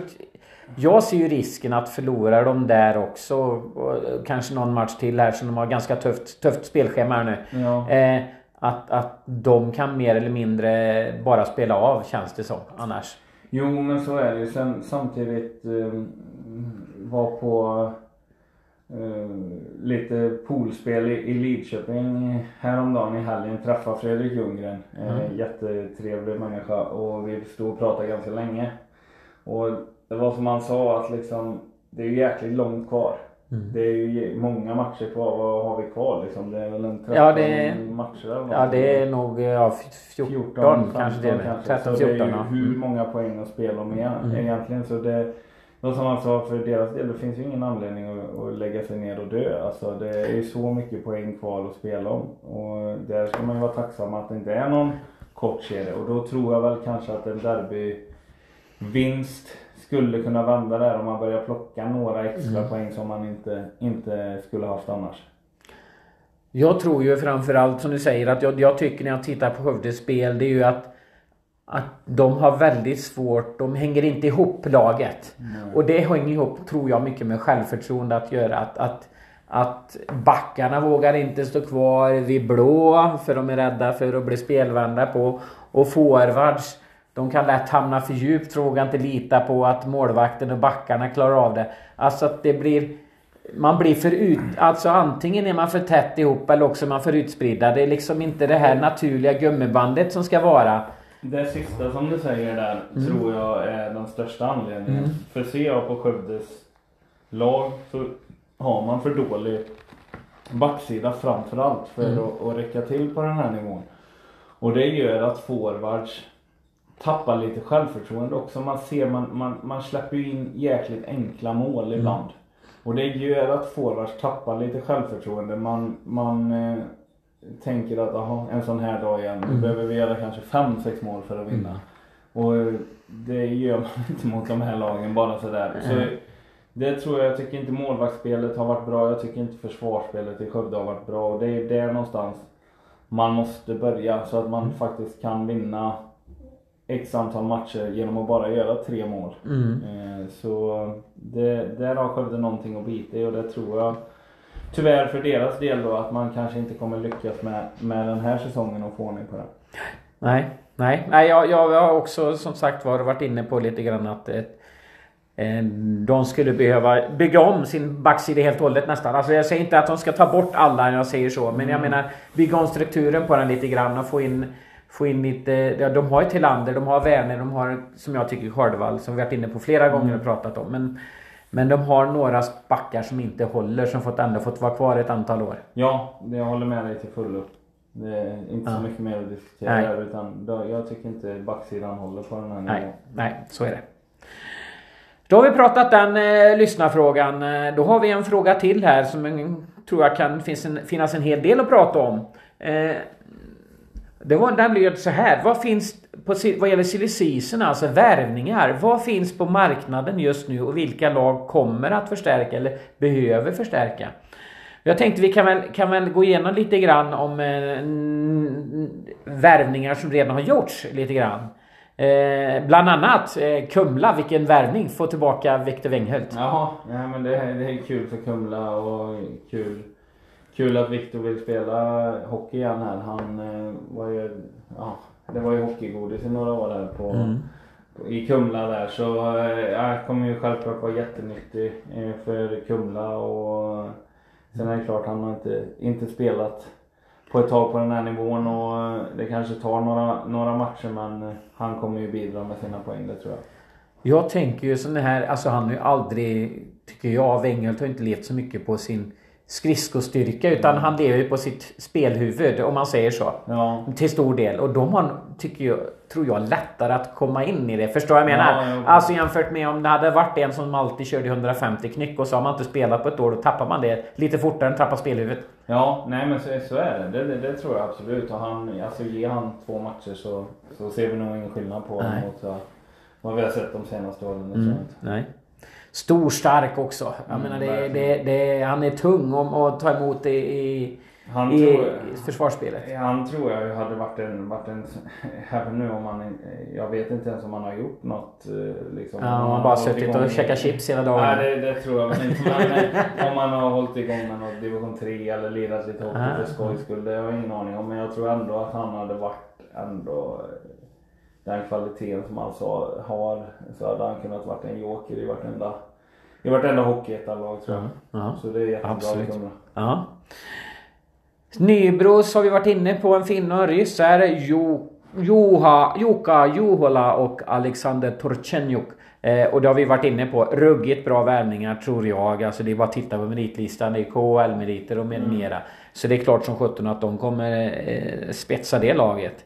jag ser ju risken att förlora de där också. Och kanske någon match till här som de har ganska tufft, tufft spelschema här nu.
Ja.
Eh, att, att de kan mer eller mindre bara spela av känns det som annars.
Jo men så är det ju. Sen samtidigt eh, var på eh, lite poolspel i, i Lidköping häromdagen i helgen. Träffade Fredrik Ljunggren. Eh,
Mm.
Jättetrevlig människa och vi stod och pratade ganska länge. Och det var som han sa att liksom det är ju jäkligt långt kvar.
Mm.
Det är ju många matcher kvar. Vad har vi kvar liksom? Det är väl en 13
Ja, det-
matcher eller något.
Ja det är nog ja, 14, kanske det är.
15
13,
Så det är
14
ju
ja.
hur
Mm.
många poäng att spela om igen,
Mm.
egentligen. Så det, då som han sa, för deras del, det finns ju ingen anledning att, att lägga sig ner och dö. Alltså det är ju så mycket poäng kvar att spela om. Och där ska man ju vara tacksam att det inte är någon kort serie. Och då tror jag väl kanske att en derbyvinst skulle kunna vända där om man börjar plocka några extra
Mm.
poäng som man inte, inte skulle haft annars.
Jag tror ju framförallt som du säger att jag, jag tycker när jag tittar på Skövdes spel det är ju att att de har väldigt svårt, de hänger inte ihop laget. Och det hänger ihop, tror jag, mycket med självförtroende att göra. Att, att, att backarna vågar inte stå kvar vid blå för de är rädda för att bli spelvända på. Och forwards, de kan lätt hamna för djupt, vågar inte lita på att målvakten och backarna klarar av det. Alltså att det blir man blir för ut... Alltså antingen är man för tätt ihop eller också är man för utspridda. Det är liksom inte det här naturliga gummibandet som ska vara.
Det sista som du säger där
Mm.
tror jag är den största anledningen.
Mm.
För ser jag på Skövdes lag så har man för dålig backsida framförallt för
Mm.
att, att räcka till på den här nivån. Och det gör att forwards tappar lite självförtroende också. Man ser man, man, man släpper ju in jäkligt enkla mål ibland. Och det gör att forwards tappar lite självförtroende. Man, man eh, tänker att aha, en sån här dag igen. Nu behöver vi göra kanske 5-6 mål för att vinna. Och eh, det gör man [laughs] inte mot de här lagen bara sådär. Så det tror jag, jag tycker inte målvaktsspelet har varit bra. Jag tycker inte försvarsspelet i Skövde har varit bra. Och det är där någonstans man måste börja så att man faktiskt kan vinna X antal matcher genom att bara göra tre mål. Eh, Så det, där har Skövde någonting att bita i och det tror jag tyvärr för deras del då att man kanske inte kommer lyckas med, med den här säsongen och få ordning på det.
Nej, nej, nej jag, jag har också som sagt var varit inne på lite grann att eh, eh, de skulle behöva bygga om sin backsida helt och hållet nästan. Alltså jag säger inte att de ska ta bort alla när jag säger så. Men jag menar bygga om strukturen på den lite grann och få in Få in lite, ja, de har ju Tillander, de har Werner, de har som jag tycker Skördevall som vi varit inne på flera gånger och pratat om. Men, men de har några backar som inte håller som fått ändå fått vara kvar ett antal år.
Ja, jag håller med dig till fullo. Det är inte så
Ja.
mycket mer att diskutera
Nej.
där utan jag tycker inte backsidan håller på den här
Nej,
nivån.
nej, så är det. Då har vi pratat den eh, lyssnarfrågan. Eh, Då har vi en fråga till här som en, tror jag kan finns en, finnas en hel del att prata om. Eh, det var, den löd så här. Vad finns på, vad gäller silly season, alltså värvningar. Vad finns på marknaden just nu och vilka lag kommer att förstärka eller behöver förstärka? Jag tänkte vi kan väl, kan väl gå igenom lite grann om eh, värvningar som redan har gjorts lite grann. Eh, bland annat eh, Kumla, vilken värvning. Få tillbaka Viktor Wenghult.
Jaha, ja, men det, det är kul för Kumla och kul, kul att Viktor vill spela hockey igen här. Han eh, var ju, ja, det var ju hockeygodis i några år där på,
Mm.
på, i Kumla där. Så eh, ja, kommer ju självklart vara jättenyttig eh, för Kumla och sen är det klart han har inte, inte spelat på ett tag på den här nivån och eh, det kanske tar några, några matcher men han kommer ju bidra med sina poäng det tror jag.
Jag tänker ju sån här, alltså han har ju aldrig, tycker jag, Wenghult har inte levt så mycket på sin skridskostyrka utan han lever ju på sitt spelhuvud om man säger så.
Ja,
Till stor del. Och de har, tycker jag, tror jag, lättare att komma in i det. Förstår vad jag menar?
Ja, ja.
Alltså jämfört med om det hade varit en som alltid körde 150 knyck och så har man inte spelat på ett år. Då tappar man det lite fortare än tappar spelhuvudet.
Ja, nej men så, så är det. Det, det. det tror jag absolut. Och han, alltså ge han två matcher så, så ser vi nog ingen skillnad på honom mot vad- vi har sett de senaste åren.
Mm, nej. Stor, stark också. Jag
Mm,
menar, det, det, det, han är tung om att ta emot det i,
Han
i,
tror,
i försvarsspelet.
han tror jag hade varit en, varit en, [laughs] även nu om han, jag vet inte ens om han har gjort något eh, liksom.
Ja,
Om
han har bara suttit och käkat chips hela dagen.
Nej det, det tror jag inte. Men om han har hållit igång med något division 3 eller lirat lite hockey
Ah.
för skojs skull. Det har jag ingen aning om. Men jag tror ändå att han hade varit ändå eh, den kvaliteten som han så har. Så hade han kunnat varit en joker i vartenda, i vartenda hockeyettanlag tror jag.
Ja.
Så det är jättebra
Absolut. Ja. Nybros har vi varit inne på. En finne och en ryss är jo, Joha, Jukka Juhola och Alexander Torchenjuk. Eh, och det har vi varit inne på. Ruggigt bra värvningar tror jag. Alltså det är bara att titta på meritlistan. Det är KHL-meriter och med mera. Så det är klart som sjutton att de kommer eh, spetsa det laget.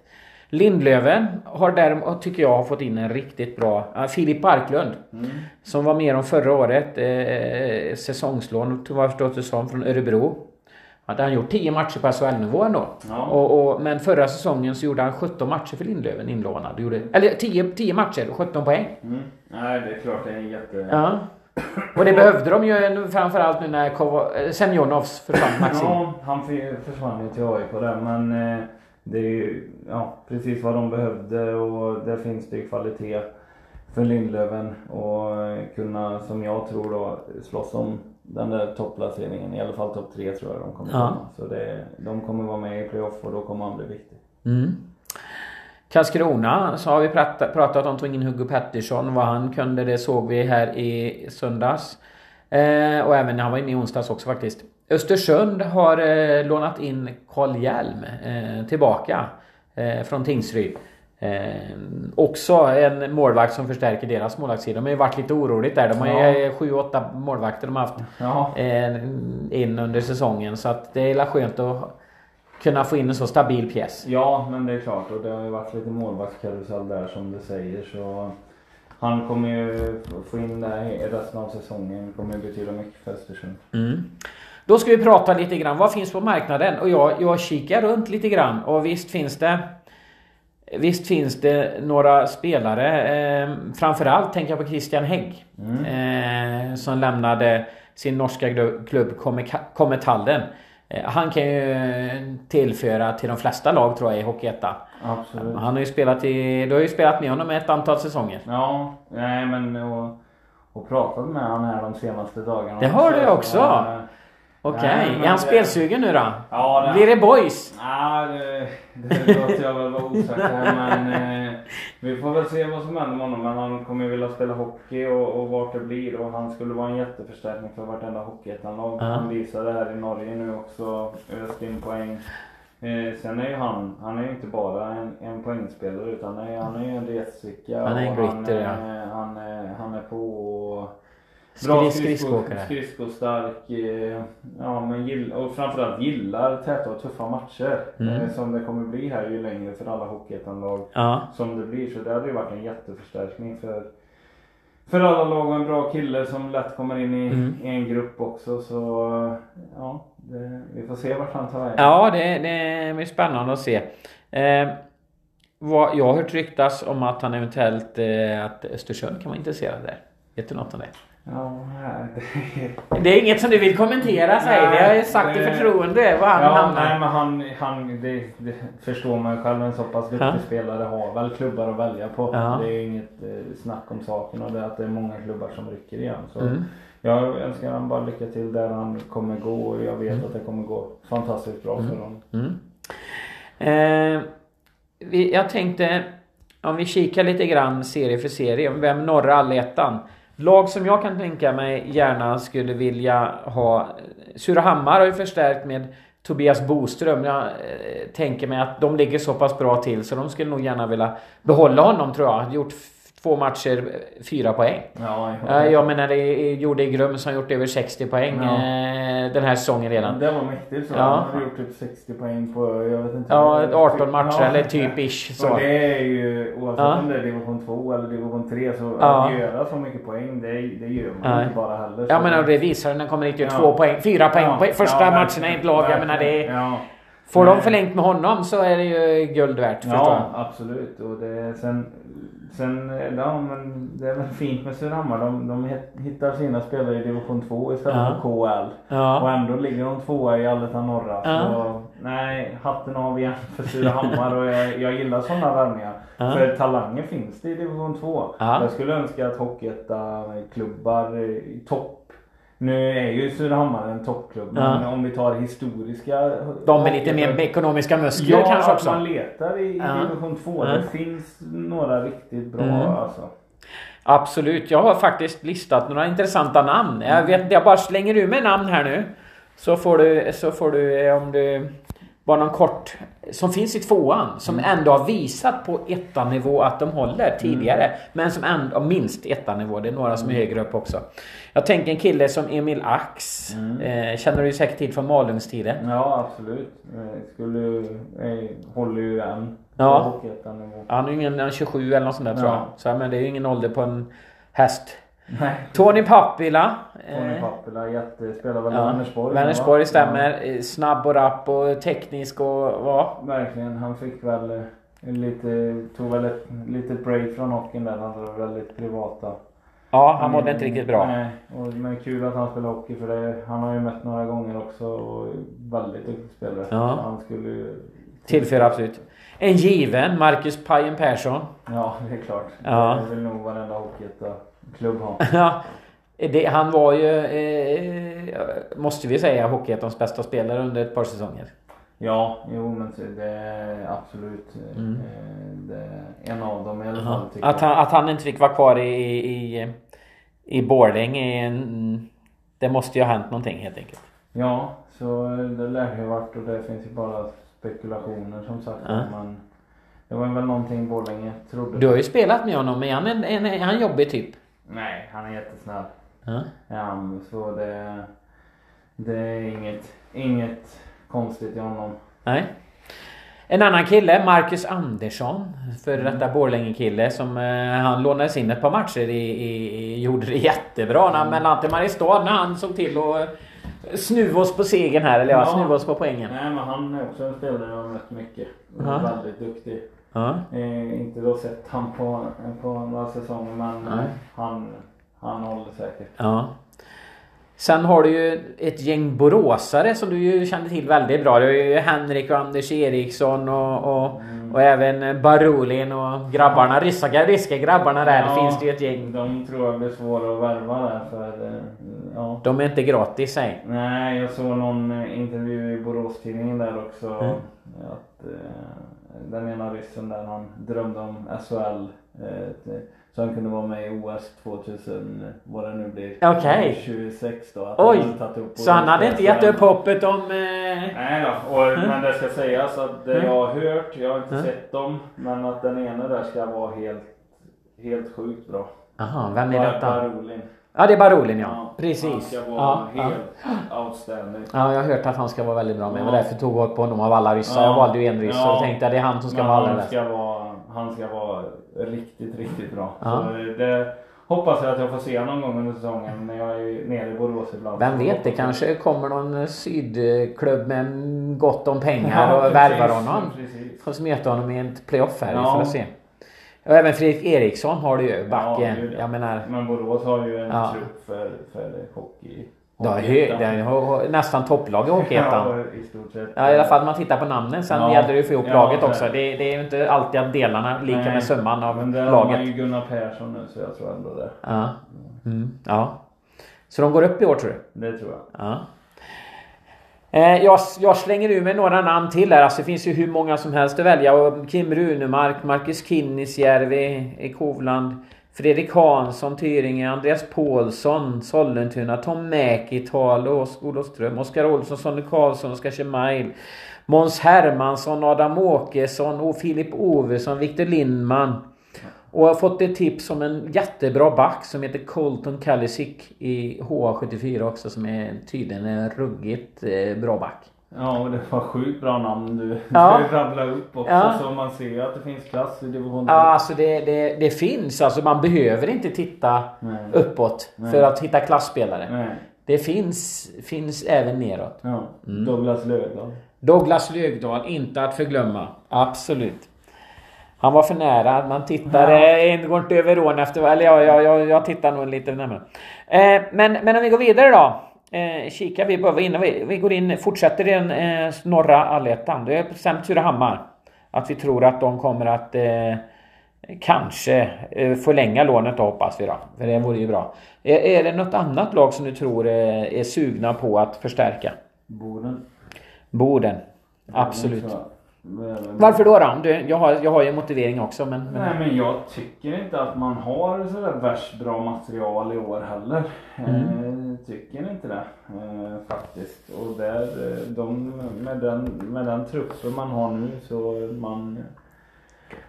Lindlöven har däremot, tycker jag, har fått in en riktigt bra... Filip Barklund. Som var med om förra året. Eh, säsongslån, tror jag förstått det som, från Örebro. Hade han gjort 10 matcher på SHL-nivå ändå.
Ja.
Och, och, men förra säsongen så gjorde han 17 matcher för Lindlöven inlånad. Gjorde, eller 10, 10 matcher och 17 poäng.
Mm. Nej det är klart det är en jätte...
Ja. Och det behövde de ju nu, framförallt nu när eh, Semjonovs försvann Maxim.
Ja, han försvann ju till AIK där men eh, det är ju ja, precis vad de behövde och där finns det ju kvalitet för Lindlöven och kunna, som jag tror då, slåss om den där topplaceringen. I alla fall topp tre tror jag de kommer
Ja.
komma. Så det, de kommer vara med i playoff och då kommer han bli viktig.
Mm. Karlskrona så har vi pratat, pratat om in Hugo Pettersson. Vad han kunde det såg vi här i söndags. Eh, och även när han var inne i onsdags också faktiskt. Östersund har eh, lånat in Carl Hjelm eh, tillbaka eh, från Tingsryd. Eh, också en målvakt som förstärker deras målvaktssida. De har ju varit lite oroligt där. De har ju
Ja.
7-8 målvakter de har haft
Ja,
eh, in under säsongen. Så att det är la skönt att kunna få in en så stabil pjäs.
Ja, men det är klart. Och det har ju varit lite målvaktskarusell där som du säger. Så han kommer ju få in det här i resten av säsongen. Det kommer ju betyda mycket för Östersund.
Mm. Då ska vi prata lite grann. Vad finns på marknaden? Och jag, jag kikar runt lite grann och visst finns det Visst finns det några spelare, eh, framförallt tänker jag på Christian Hägg.
Mm.
Eh, som lämnade sin norska klubb Kommetallen. Eh, han kan ju tillföra till de flesta lag tror jag i Hockeyettan. Han har ju spelat i... Du har ju spelat med honom ett antal säsonger.
Ja, nej men och, och pratat med honom här de senaste dagarna.
Det har du också? Okej, okay. är han spelsugen nu då?
Ja,
det... Blir det boys?
Ja, det, det låter jag väl vara osäker men eh, vi får väl se vad som händer med honom. Men han kommer ju vilja spela hockey och, och vart det blir och han skulle vara en jätteförstärkning för vartenda hockeyettanlag. -huh. Han visade här i Norge nu också, öst in poäng. Eh, sen är ju han, han är ju inte bara en, en poängspelare utan han är, han är ju en retsvicka.
Han är en gritter ja.
Han, är, han är på och
Bra skridskoåkare.
Skridskostark. Eh, ja, men gill, och framförallt gillar täta och tuffa matcher. Mm. Eh, som det kommer bli här ju längre för alla hockeyettanlag
ja.
som det blir. Så det hade ju varit en jätteförstärkning för för alla lag och en bra kille som lätt kommer in i, mm. i en grupp också. Så ja, det, vi får se vart han tar vägen.
Ja, det, det blir spännande att se. Eh, vad, jag har hört ryktas om att han eventuellt, eh, att Östersund kan vara intresserad där. Vet du något om det?
Ja,
det... [laughs] det är inget som du vill kommentera säger vi. Jag har ju sagt i förtroende var han
ja,
hamnar.
Nej men han, han det, det förstår man ju själv. En så pass duktig ja. spelare har väl klubbar att välja på. Ja. Det är inget eh, snack om saken och det är att det är många klubbar som rycker igen. Så mm. Jag önskar honom bara lycka till där han kommer gå och jag vet mm. att det kommer gå fantastiskt bra
mm.
för honom.
Mm. Eh, vi, jag tänkte om vi kikar lite grann serie för serie. Vem norra allettan? Lag som jag kan tänka mig gärna skulle vilja ha... Surahammar har ju förstärkt med Tobias Boström. Jag eh, tänker mig att de ligger så pass bra till så de skulle nog gärna vilja behålla honom tror jag. Gjort två matcher, fyra poäng.
Ja,
jag, jag menar det gjorde i Grum som gjort över 60 poäng ja. Eh, den här säsongen redan.
Det var mäktigt så. Ja. Han har gjort typ 60 poäng på, jag vet inte.
Ja, 18 matcher ja. eller typ ish så.
Och det är ju, oavsett ja. om det är division 2 eller division 3 så ja. att göra så mycket poäng det, det gör man ja. inte bara heller.
Ja men det visar när kommer inte två poäng, fyra poäng på första matcherna i ett lag. Jag menar det är... Får de förlängt med honom så är det ju guld värt.
Ja, absolut. Och det, sen Sen, ja men det är väl fint med Surahammar. De, de hittar sina spelare i division 2 istället ja. för KL. Ja. Och ändå ligger de tvåa i Allettan norra. Ja. Så nej, hatten av igen för Surahammar. och jag, jag gillar sådana värvningar. Ja. För talanger finns det i division 2. Jag skulle önska att Hockeyettan-klubbar i topp nu är ju Surahammar en toppklubb, men om vi tar historiska...
De med lite mer ekonomiska muskler ja, kanske också?
Ja, man letar i, ja. division 2. Ja. Det finns några riktigt bra mm. alltså.
Absolut, jag har faktiskt listat några intressanta namn. Jag vet jag bara slänger ur mig namn här nu. Så får du, så får du om du bara någon kort som finns i tvåan som mm. ändå har visat på ettanivå att de håller tidigare. Mm. Men som ändå minst ettanivå. Det är några som är mm. högre upp också. Jag tänker en kille som Emil Ax. Mm. Eh, känner du säkert till från Malungstiden?
Ja absolut. Eh, skulle, eh, håller ju än.
Ja. Han är ju ingen 27 eller något sånt där ja. tror jag. Så, men det är ju ingen ålder på en häst.
Nej.
Tony Pappila.
Tony eh, Pappila, jätte, spelar väl ja. Vänersborg?
Vänersborg stämmer. Ja. Snabb och rapp och teknisk och vad?
Verkligen. Han fick väl lite, tog väl ett litet break från hockeyn där. Han var väldigt privata.
Ja, han mådde inte riktigt bra.
Nej, och, men kul att han spelar hockey för det. Han har ju mött några gånger också och väldigt duktig spelare.
Ja.
Han skulle ju...
Tillföra absolut. En given, Marcus Pajen Persson.
Ja, det är klart.
Ja.
Det vill nog varenda Hockeyettan-klubb ha. [laughs]
ja. Det, han var ju, eh, måste vi säga, Hockeyettans bästa spelare under ett par säsonger.
Ja, jo men det är absolut mm. Eh, det är en av dem i alla fall.
Att han, att han inte fick vara kvar i, i, i Borlänge, det måste ju ha hänt någonting helt enkelt.
Ja, så det lär ju varit och det finns ju bara spekulationer som sagt. Ja. Men det var väl någonting Borlänge trodde.
Du har ju spelat med honom, är han, en, en, är han jobbig typ?
Nej, han är jättesnäll.
Ja.
ja så det, det är inget, inget konstigt i honom.
Nej. En annan kille, Marcus Andersson. Före detta Borlänge-kille som eh, han lånades in ett par matcher i, i, gjorde det jättebra när, mm. mellan till Mariestad när han såg till att snuva oss på segern här. Eller ja, ja. snuva oss på poängen.
Nej men han är också en spelare jag har mött mycket. Ja. Väldigt duktig. Ja. Eh, inte då sett han på, på några säsonger men han, han håller säkert.
Ja. Sen har du ju ett gäng boråsare som du ju kände till väldigt bra. Du har ju Henrik och Anders Eriksson och, och, mm. och även Barolin och grabbarna, ryska, ryska grabbarna där. Ja, finns det ju ett gäng.
De tror jag blir svåra att värva där för... Eh, ja.
De är inte gratis säg.
Nej, jag såg någon eh, intervju i Borås-tidningen där också. Mm. Att, eh, den ena ryssen där han drömde om SHL. Så han kunde vara med i OS 2000, vad det nu blir.
Okej. Okay.
26 då.
Oj! så han hade inte gett upp hoppet om... Eh...
Nej då. Och, mm. Men det ska sägas att det mm. jag har hört, jag har inte mm. sett dem, men att den ena där ska vara helt, helt sjukt bra.
Jaha, vem är detta?
Barolin.
Ja det är Barolin ja. ja Precis. Han
ska vara ja, helt ja. outstanding.
Ja jag har hört att han ska vara väldigt bra med. Ja. Men därför tog jag på honom av alla ryssar. Jag valde ju en ryss och tänkte att det är han som ska vara allra bäst
han ska vara riktigt, riktigt bra. Ja. Så det hoppas jag att jag får se någon gång under säsongen när jag är nere i Borås ibland.
Vem vet, det kanske kommer någon sydklubb med gott om pengar och värvar honom. Precis. Får smeta honom i en playoff här. Ja. Vi får se. Och även Fredrik Eriksson har du ju, backen. Ja, jag menar...
Men Borås har ju en ja. trupp för, för hockey.
Det är nästan topplag i Hockeyettan. ja, i. Ja, alla fall man tittar på namnen. Sen ja. gäller det ju att få ihop ja, laget också. Det, det, är ju inte alltid att delarna lika Nej, med summan av men där laget. har man
ju Gunnar Persson nu så jag tror ändå det.
Ja. Mm. ja. Så de går upp i år tror
du? Det tror jag.
Ja. Eh, jag, jag, slänger ur mig några namn till här. Alltså, det finns ju hur många som helst att välja. Och Kim Runemark, Marcus Kinnisjärvi i Kovland. Fredrik Hansson, Tyringe, Andreas Paulsson, Sollentuna, Tom Mäkitalo, Olofström, Oskar Olsson, Sonny Karlsson, Oskar Kjemail, Måns Hermansson, Adam Åkesson, och Filip Ovesson, Viktor Lindman. Och jag har fått ett tips om en jättebra back som heter Colton Kalisic i HA74 också som är tydligen en ruggigt eh, bra back.
Ja, och det var sjukt bra namn du [laughs] ja. rabblade upp också. Ja. Så man ser att det finns klass i division
Ja, alltså det, det, det finns. Alltså man behöver inte titta Nej. uppåt Nej. för att hitta klassspelare. Nej. Det finns, finns även neråt.
Ja. Mm. Douglas Lögdahl.
Douglas Lögdahl, inte att förglömma. Absolut. Han var för nära. Man tittar... Ja. Det går inte över ån efter... Eller jag, jag, jag, jag tittar nog lite närmare. Eh, men, men om vi går vidare då eh, kika. Vi, bara innan vi, vi går in, fortsätter i den eh, norra allettan. Det är bestämt Surahammar. Att vi tror att de kommer att eh, kanske eh, förlänga lånet då hoppas vi då. För det vore ju bra. Är, är det något annat lag som du tror är, är sugna på att förstärka?
Boden.
Boden. Absolut. Varför då? då? Du, jag, har, jag har ju en motivering också men,
men... Nej men jag tycker inte att man har sådär värst bra material i år heller. Mm. Eh, tycker inte det eh, faktiskt. Och där, eh, de, med, den, med den truppen man har nu så man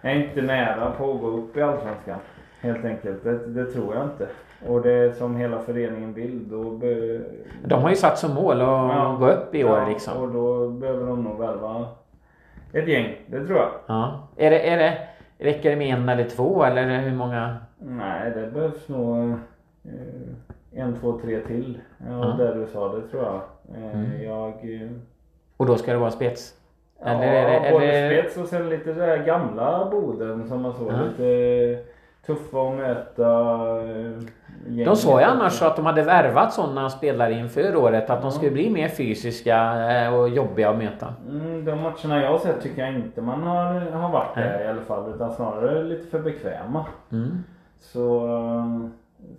är inte nära på att gå upp i Allsvenskan. Helt enkelt. Det, det tror jag inte. Och det som hela föreningen vill då be...
De har ju satt som mål att ja, gå upp i år ja, liksom.
och då behöver de nog värva ett gäng, det tror jag.
Ja. Är det, är det, räcker det med en eller två eller hur många?
Nej, det behövs nog eh, en, två, tre till. Ja, ja. där du sa det tror jag. Eh, mm. Jag... Eh,
och då ska det vara spets?
Eller ja, är det, både eller... spets och sen lite det här gamla Boden som man såg. Ja. Lite tuffa att möta.
De sa ju annars att de hade värvat sådana spelare inför året. Att de skulle bli mer fysiska eh, och jobbiga att möta.
Mm, de matcherna jag har sett tycker jag inte man har, har varit det i alla fall. Utan snarare lite för bekväma. Mm. Så eh,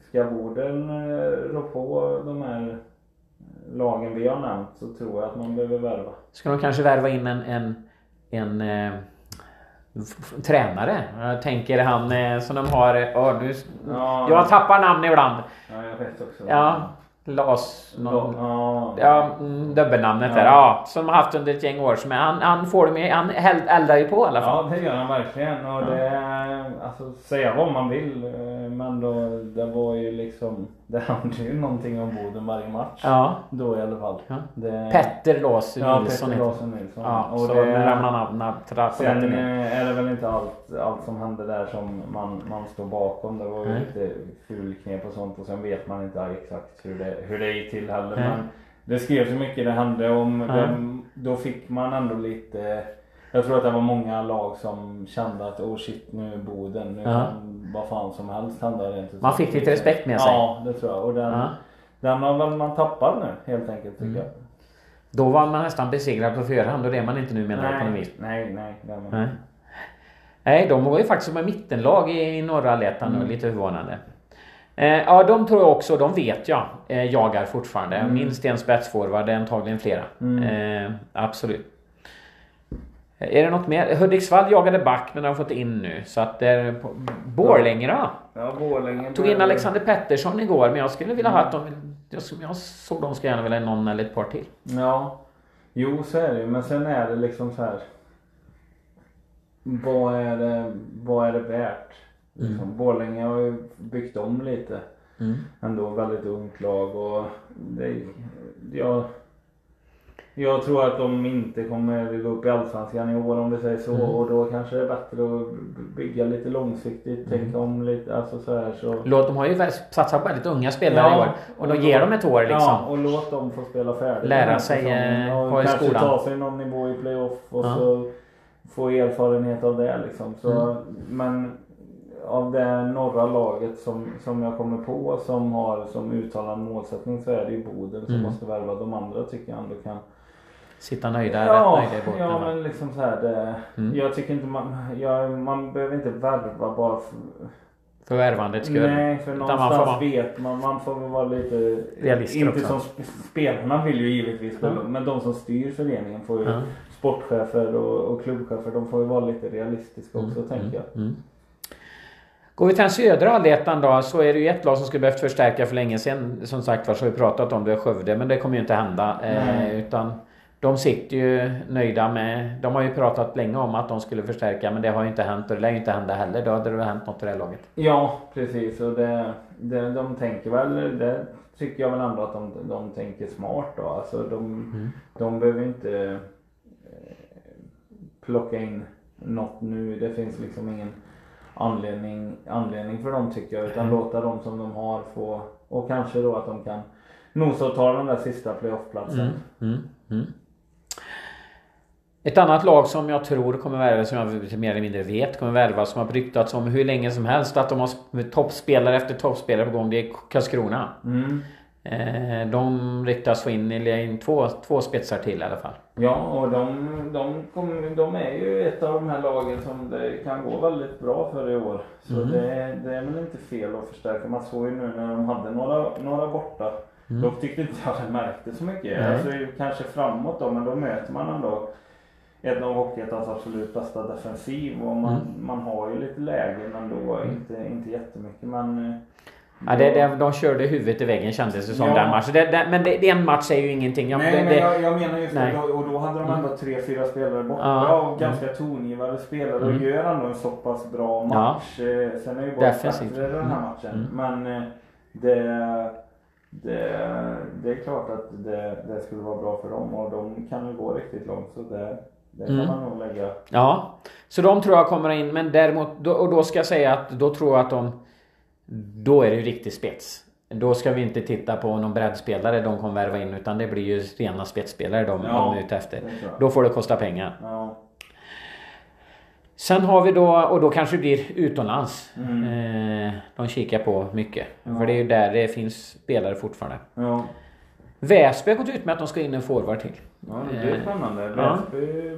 ska Boden eh, rå på de här lagen vi har nämnt så tror jag att man behöver värva.
Ska de kanske värva in en, en, en tränare. Jag tänker han som de har... Oh, nu, ja, jag tappar namn ibland.
Ja, jag vet också.
Ja. Las... Någon,
Ja.
ja, mm, dubbelnamnet
Ja.
där. Ja, som har haft under ett gäng år. Är, han, han får det med, han eld- eldar ju på i alla fall.
Ja, det gör han verkligen. Och det, alltså, säga vad man vill, eh, men då, det var ju liksom, det handlar ju någonting om Boden varje match.
Ja.
Då i alla fall.
Ja.
Det,
Petter Lås
Ja,
Nilsson.
Petter Larsson Nilsson.
Ja,
och
så
det,
ramlar av trappen.
Sen eh, är det väl inte allt, allt som hände där som man, man står bakom. Det var ju
Nej.
lite fulknep och sånt och sen vet man inte exakt hur det, hur det gick till heller.
Nej.
Men det skrevs ju mycket det hände om.
Ja.
Vem, då fick man ändå lite jag tror att det var många lag som kände att oh shit nu är Boden, nu
Ja.
kan vad fan som helst hända rent
Man fick lite respekt med sig.
Ja, det tror jag. Och den,
Ja.
den väl man tappat nu helt enkelt tycker
Mm.
jag.
Då var man nästan besegrad på förhand och det är man inte nu menar
Nej,
vis.
nej, nej. det man
Nej. Nej, de var ju faktiskt ett mittenlag i norra Allettan nu,
Mm.
lite förvånande. Eh, ja, de tror jag också, de vet jag, eh, jagar fortfarande.
Mm.
Minst en spetsforward, antagligen flera.
Mm.
Eh, absolut. Är det något mer? Hudiksvall jagade back men de har fått in nu. Så att det är på... Borlänge då?
Ja, Borlänge.
Tog in Alexander Pettersson igår men jag skulle vilja ha att de... Jag, jag såg de ska gärna vilja ha någon eller ett par till.
Ja. Jo, så är det ju. Men sen är det liksom så här. Vad är det, vad är det värt? Liksom, Borlänge har ju byggt om lite.
Mm.
Ändå väldigt ungt lag och det, jag, jag tror att de inte kommer gå upp i Allsvenskan i år om vi säger så.
Mm.
Och då kanske det är bättre att bygga lite långsiktigt,
Mm.
tänka om lite. Alltså så här så.
Låt, de har ju satsat på väldigt unga spelare
Ja,
i år. Och de ger dem ett år liksom.
Ja, och låt dem få spela färdigt.
Lära
här
sig,
säsongen.
eh,
och
i
kanske
skolan.
ta sig någon nivå i playoff och
Ja.
så få erfarenhet av det liksom. Så,
Mm.
Men av det norra laget som, som jag kommer på som har som uttalad målsättning så är det ju Boden som
Mm.
måste värva. De andra tycker jag ändå kan
Sitta nöjda,
Ja,
rätt nöjda i båten.
ja men liksom så här, det,
Mm.
Jag tycker inte man, jag, man behöver inte värva bara för,
För värvandets skull.
Nej, för
Utan man
någonstans
får
vet man. Man får väl vara lite...
Realister
Inte
också.
som sp- spelarna vill ju givetvis
Ja.
men de som styr föreningen får ju
Ja.
sportchefer och, och klubbchefer. De får ju vara lite realistiska också tänker jag.
Mm. Går vi till den södra allettan då så är det ju ett lag som skulle behövt förstärka för länge sedan. Som sagt var så har vi pratat om det, Skövde, men det kommer ju inte hända. Eh, utan de sitter ju nöjda med... De har ju pratat länge om att de skulle förstärka men det har ju inte hänt och det lär ju inte hända heller. Då hade det väl hänt något i det här laget.
Ja, precis. Och det, det, de tänker väl, det tycker jag väl ändå att de, de tänker smart då. Alltså de,
Mm.
de behöver inte eh, plocka in något nu. Det finns liksom ingen anledning, anledning för dem tycker jag. Utan
Mm.
låta dem som de har få, och kanske då att de kan nosa och ta den där sista playoffplatsen.
Mm. Ett annat lag som jag tror kommer värva, som jag mer eller mindre vet kommer värva, som har ryktats om hur länge som helst att de har sp- toppspelare efter toppspelare på gång. Det är Karlskrona.
Mm.
Eh, de ryktas få in, in två, två spetsar till i alla fall.
Ja, och de, de, kom, de är ju ett av de här lagen som det kan gå väldigt bra för i år. Så
Mm.
det, det är väl inte fel att förstärka. Man såg ju nu när de hade några, några borta.
Mm.
Dock tyckte inte jag det märkte så mycket.
Nej.
Alltså, kanske framåt då, men då möter man ändå en av Hockeyettans absolut bästa defensiv. Och man,
Mm.
man har ju lite lägen ändå, inte, inte jättemycket men... eh,
Ja, det, det, de körde huvudet i väggen kändes det som
Ja.
den matchen. Det, det, men det, en match är ju ingenting. Ja,
Nej men jag, jag menar just det, och då hade de ändå tre, fyra spelare borta
Ja.
och ganska tongivande spelare och
Mm.
gör ändå en så pass bra
Ja.
match. Eh, Sen är ju bara bättre den här
Mm.
matchen.
Mm.
Men eh, det, det, det är klart att det, det skulle vara bra för dem och de kan ju gå riktigt långt så det, det kan
Mm.
man nog lägga.
Ja. Så de tror jag kommer in. Men däremot, och då ska jag säga att då tror jag att de... Då är det ju riktig spets. Då ska vi inte titta på någon breddspelare de kommer värva in utan det blir ju rena spetsspelare de,
Ja,
de är ute efter. Då får det kosta pengar.
Ja.
Sen har vi då, och då kanske det blir utomlands.
Mm.
Eh, de kikar på mycket.
Ja.
För det är ju där det finns spelare fortfarande.
Ja.
Väsby har gått ut med att de ska in en forward till.
Ja, det blir
Eh,
spännande.
ja.
Väsby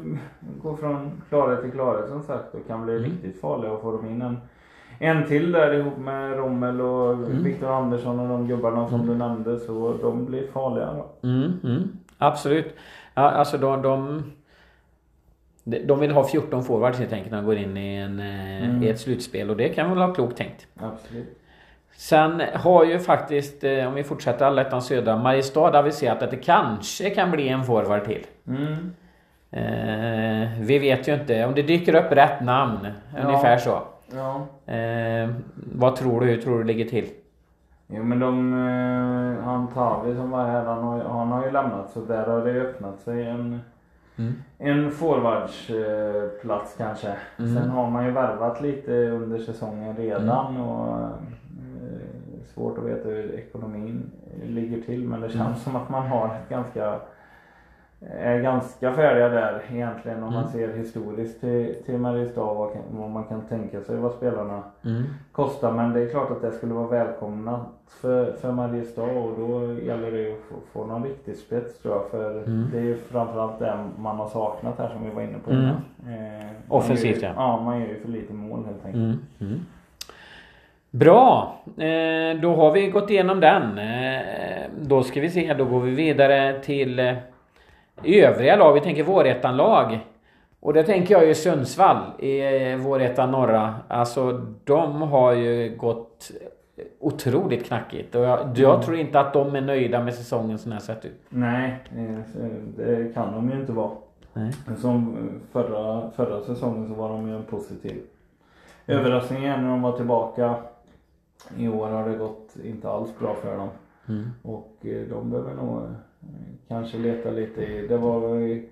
går från klarhet till klarhet som sagt och kan bli
Mm.
riktigt farliga och får de in en, en till där ihop med Rommel och
Mm.
Viktor Andersson och de gubbarna som du nämnde så de blir farliga. Då.
Mm, mm, absolut. Ja, alltså de, de, de vill ha 14 forwards helt enkelt när de går in i, en, eh,
Mm.
i ett slutspel och det kan väl vara klokt tänkt.
Absolut.
Sen har ju faktiskt, eh, om vi fortsätter allettan södra, Mariestad aviserat att det kanske kan bli en forward till.
Mm.
Eh, vi vet ju inte om det dyker upp rätt namn.
Ja.
Ungefär så.
Ja.
Eh, vad tror du? Hur tror du det ligger till?
Jo men de, eh, han Tavi som var här, han har, han har ju lämnat så där har det öppnat sig en,
Mm.
en forwardsplats kanske.
Mm.
Sen har man ju värvat lite under säsongen redan
Mm.
och eh, svårt att veta hur ekonomin ligger till men det känns
Mm.
som att man har ett ganska är ganska färdiga där egentligen om man
Mm.
ser historiskt till, till Mariestad vad, kan- vad man kan tänka sig vad spelarna
Mm.
kostar. Men det är klart att det skulle vara välkomnat för, för Mariestad och då gäller det ju att få, få någon riktig spets tror jag. För
Mm.
det är ju framförallt det man har saknat här som vi var inne på
Mm.
innan. Eh, man
Offensivt,
ju-
ja.
Ja, man gör ju för lite mål helt enkelt.
Mm. Mm. Bra! Eh, då har vi gått igenom den. Eh, då ska vi se, då går vi vidare till eh, övriga lag. Vi tänker vårettan-lag. Och det tänker jag ju Sundsvall i vårettan norra. Alltså de har ju gått otroligt knackigt. Och jag, jag tror inte att de är nöjda med säsongen som den sett ut.
Nej, det kan de ju inte vara.
Nej.
Som förra, förra säsongen så var de ju en positiv överraskning när de var tillbaka. I år har det gått inte alls bra för dem.
Mm.
Och eh, de behöver nog eh, kanske leta lite i, det var väl i,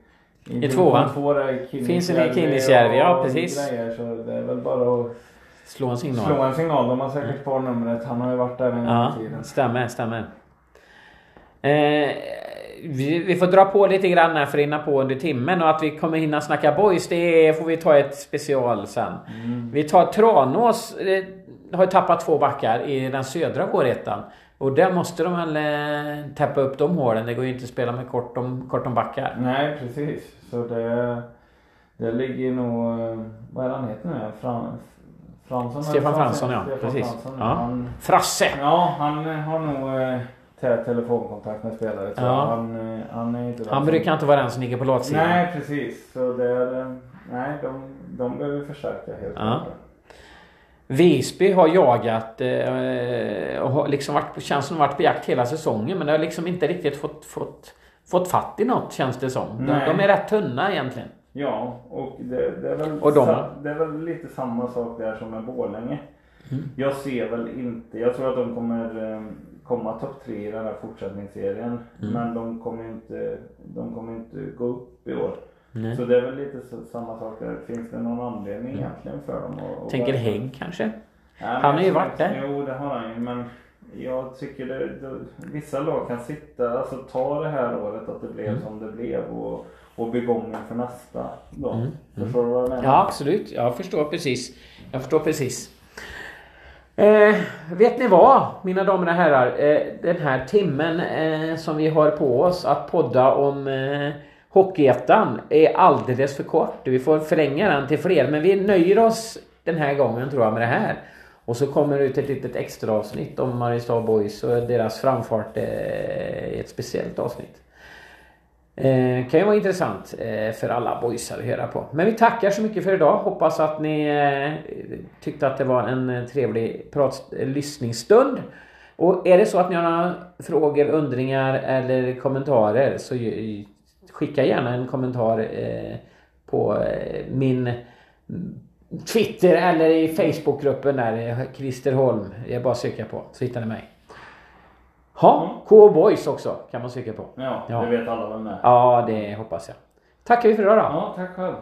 I tvåan.
Två
Finns det i Kinnisjärvi, ja, precis.
Grejer, så det är väl bara att
Slå en signal.
slå en signal. De har säkert kvar numret. Han har ju varit där en gång
Ja,
i tiden.
stämmer, stämmer. Eh, vi, vi får dra på lite grann här för att hinna på under timmen och att vi kommer hinna snacka boys det får vi ta ett special sen.
Mm.
Vi tar Tranås, eh, har ju tappat två backar i den södra vårettan. Och där måste de väl eh, täppa upp de hålen. Det går ju inte att spela med kort om, kort om backar.
Nej precis. Så det, det ligger nog, eh, vad är han heter nu? Fran, Fransson?
Stefan Fransson, ja,
Stefan
precis.
Fransson,
Ja.
Han,
Frasse!
ja han har nog eh, tät telefonkontakt med spelare. Så
Ja.
han, eh, han är inte
Han
som-
brukar inte vara den som ligger på latsidan.
Nej precis. Så det är, eh, nej de, de behöver förstärka helt
Ja. Visby har jagat eh, och har liksom varit, känns som varit på jakt hela säsongen men det har liksom inte riktigt fått, fått, fått fatt i något känns det som. De, de är rätt tunna egentligen.
Ja, och det, det, är väl
Och de-
sa, det är väl lite samma sak där som med Borlänge.
Mm.
Jag ser väl inte, jag tror att de kommer eh, komma topp tre i den här fortsättningsserien.
Mm.
Men de kommer inte, de kommer inte gå upp i år.
Nej.
Så det är väl lite så, samma sak där. Finns det någon anledning egentligen för dem att...
Tänker Hägg kanske?
Men
Han har ju varit där.
Jo, det har han ju. Men jag tycker det, det, vissa lag kan sitta, alltså ta det här året att det blev
Mm.
som det blev och, och bygga om inför nästa då.
Mm,
Förstår du vad jag menar?
Ja absolut, jag förstår precis. Jag förstår precis. Eh, vet ni vad, mina damer och herrar? Eh, den här timmen eh, som vi har på oss att podda om eh, Hockeyettan är alldeles för kort. Vi får förlänga den till fler, men vi nöjer oss den här gången tror jag med det här. Och så kommer det ut ett litet extra avsnitt om Mariestad Boys och deras framfart eh, i ett speciellt avsnitt. Eh, kan ju vara intressant eh, för alla boysar att höra på. Men vi tackar så mycket för idag. Hoppas att ni eh, tyckte att det var en eh, trevlig prat, lyssningsstund. Och är det så att ni har några frågor, undringar eller kommentarer så skicka gärna en kommentar eh, på eh, min mm, Twitter eller i Facebookgruppen där, eh, Christer Holm. Det är bara att söka på så hittar ni mig. Ja, K-Boys också kan man söka på.
Ja,
Ja.
det vet alla vem det är.
Ja, det hoppas jag. Tackar vi för idag då.
Ja, tack själv.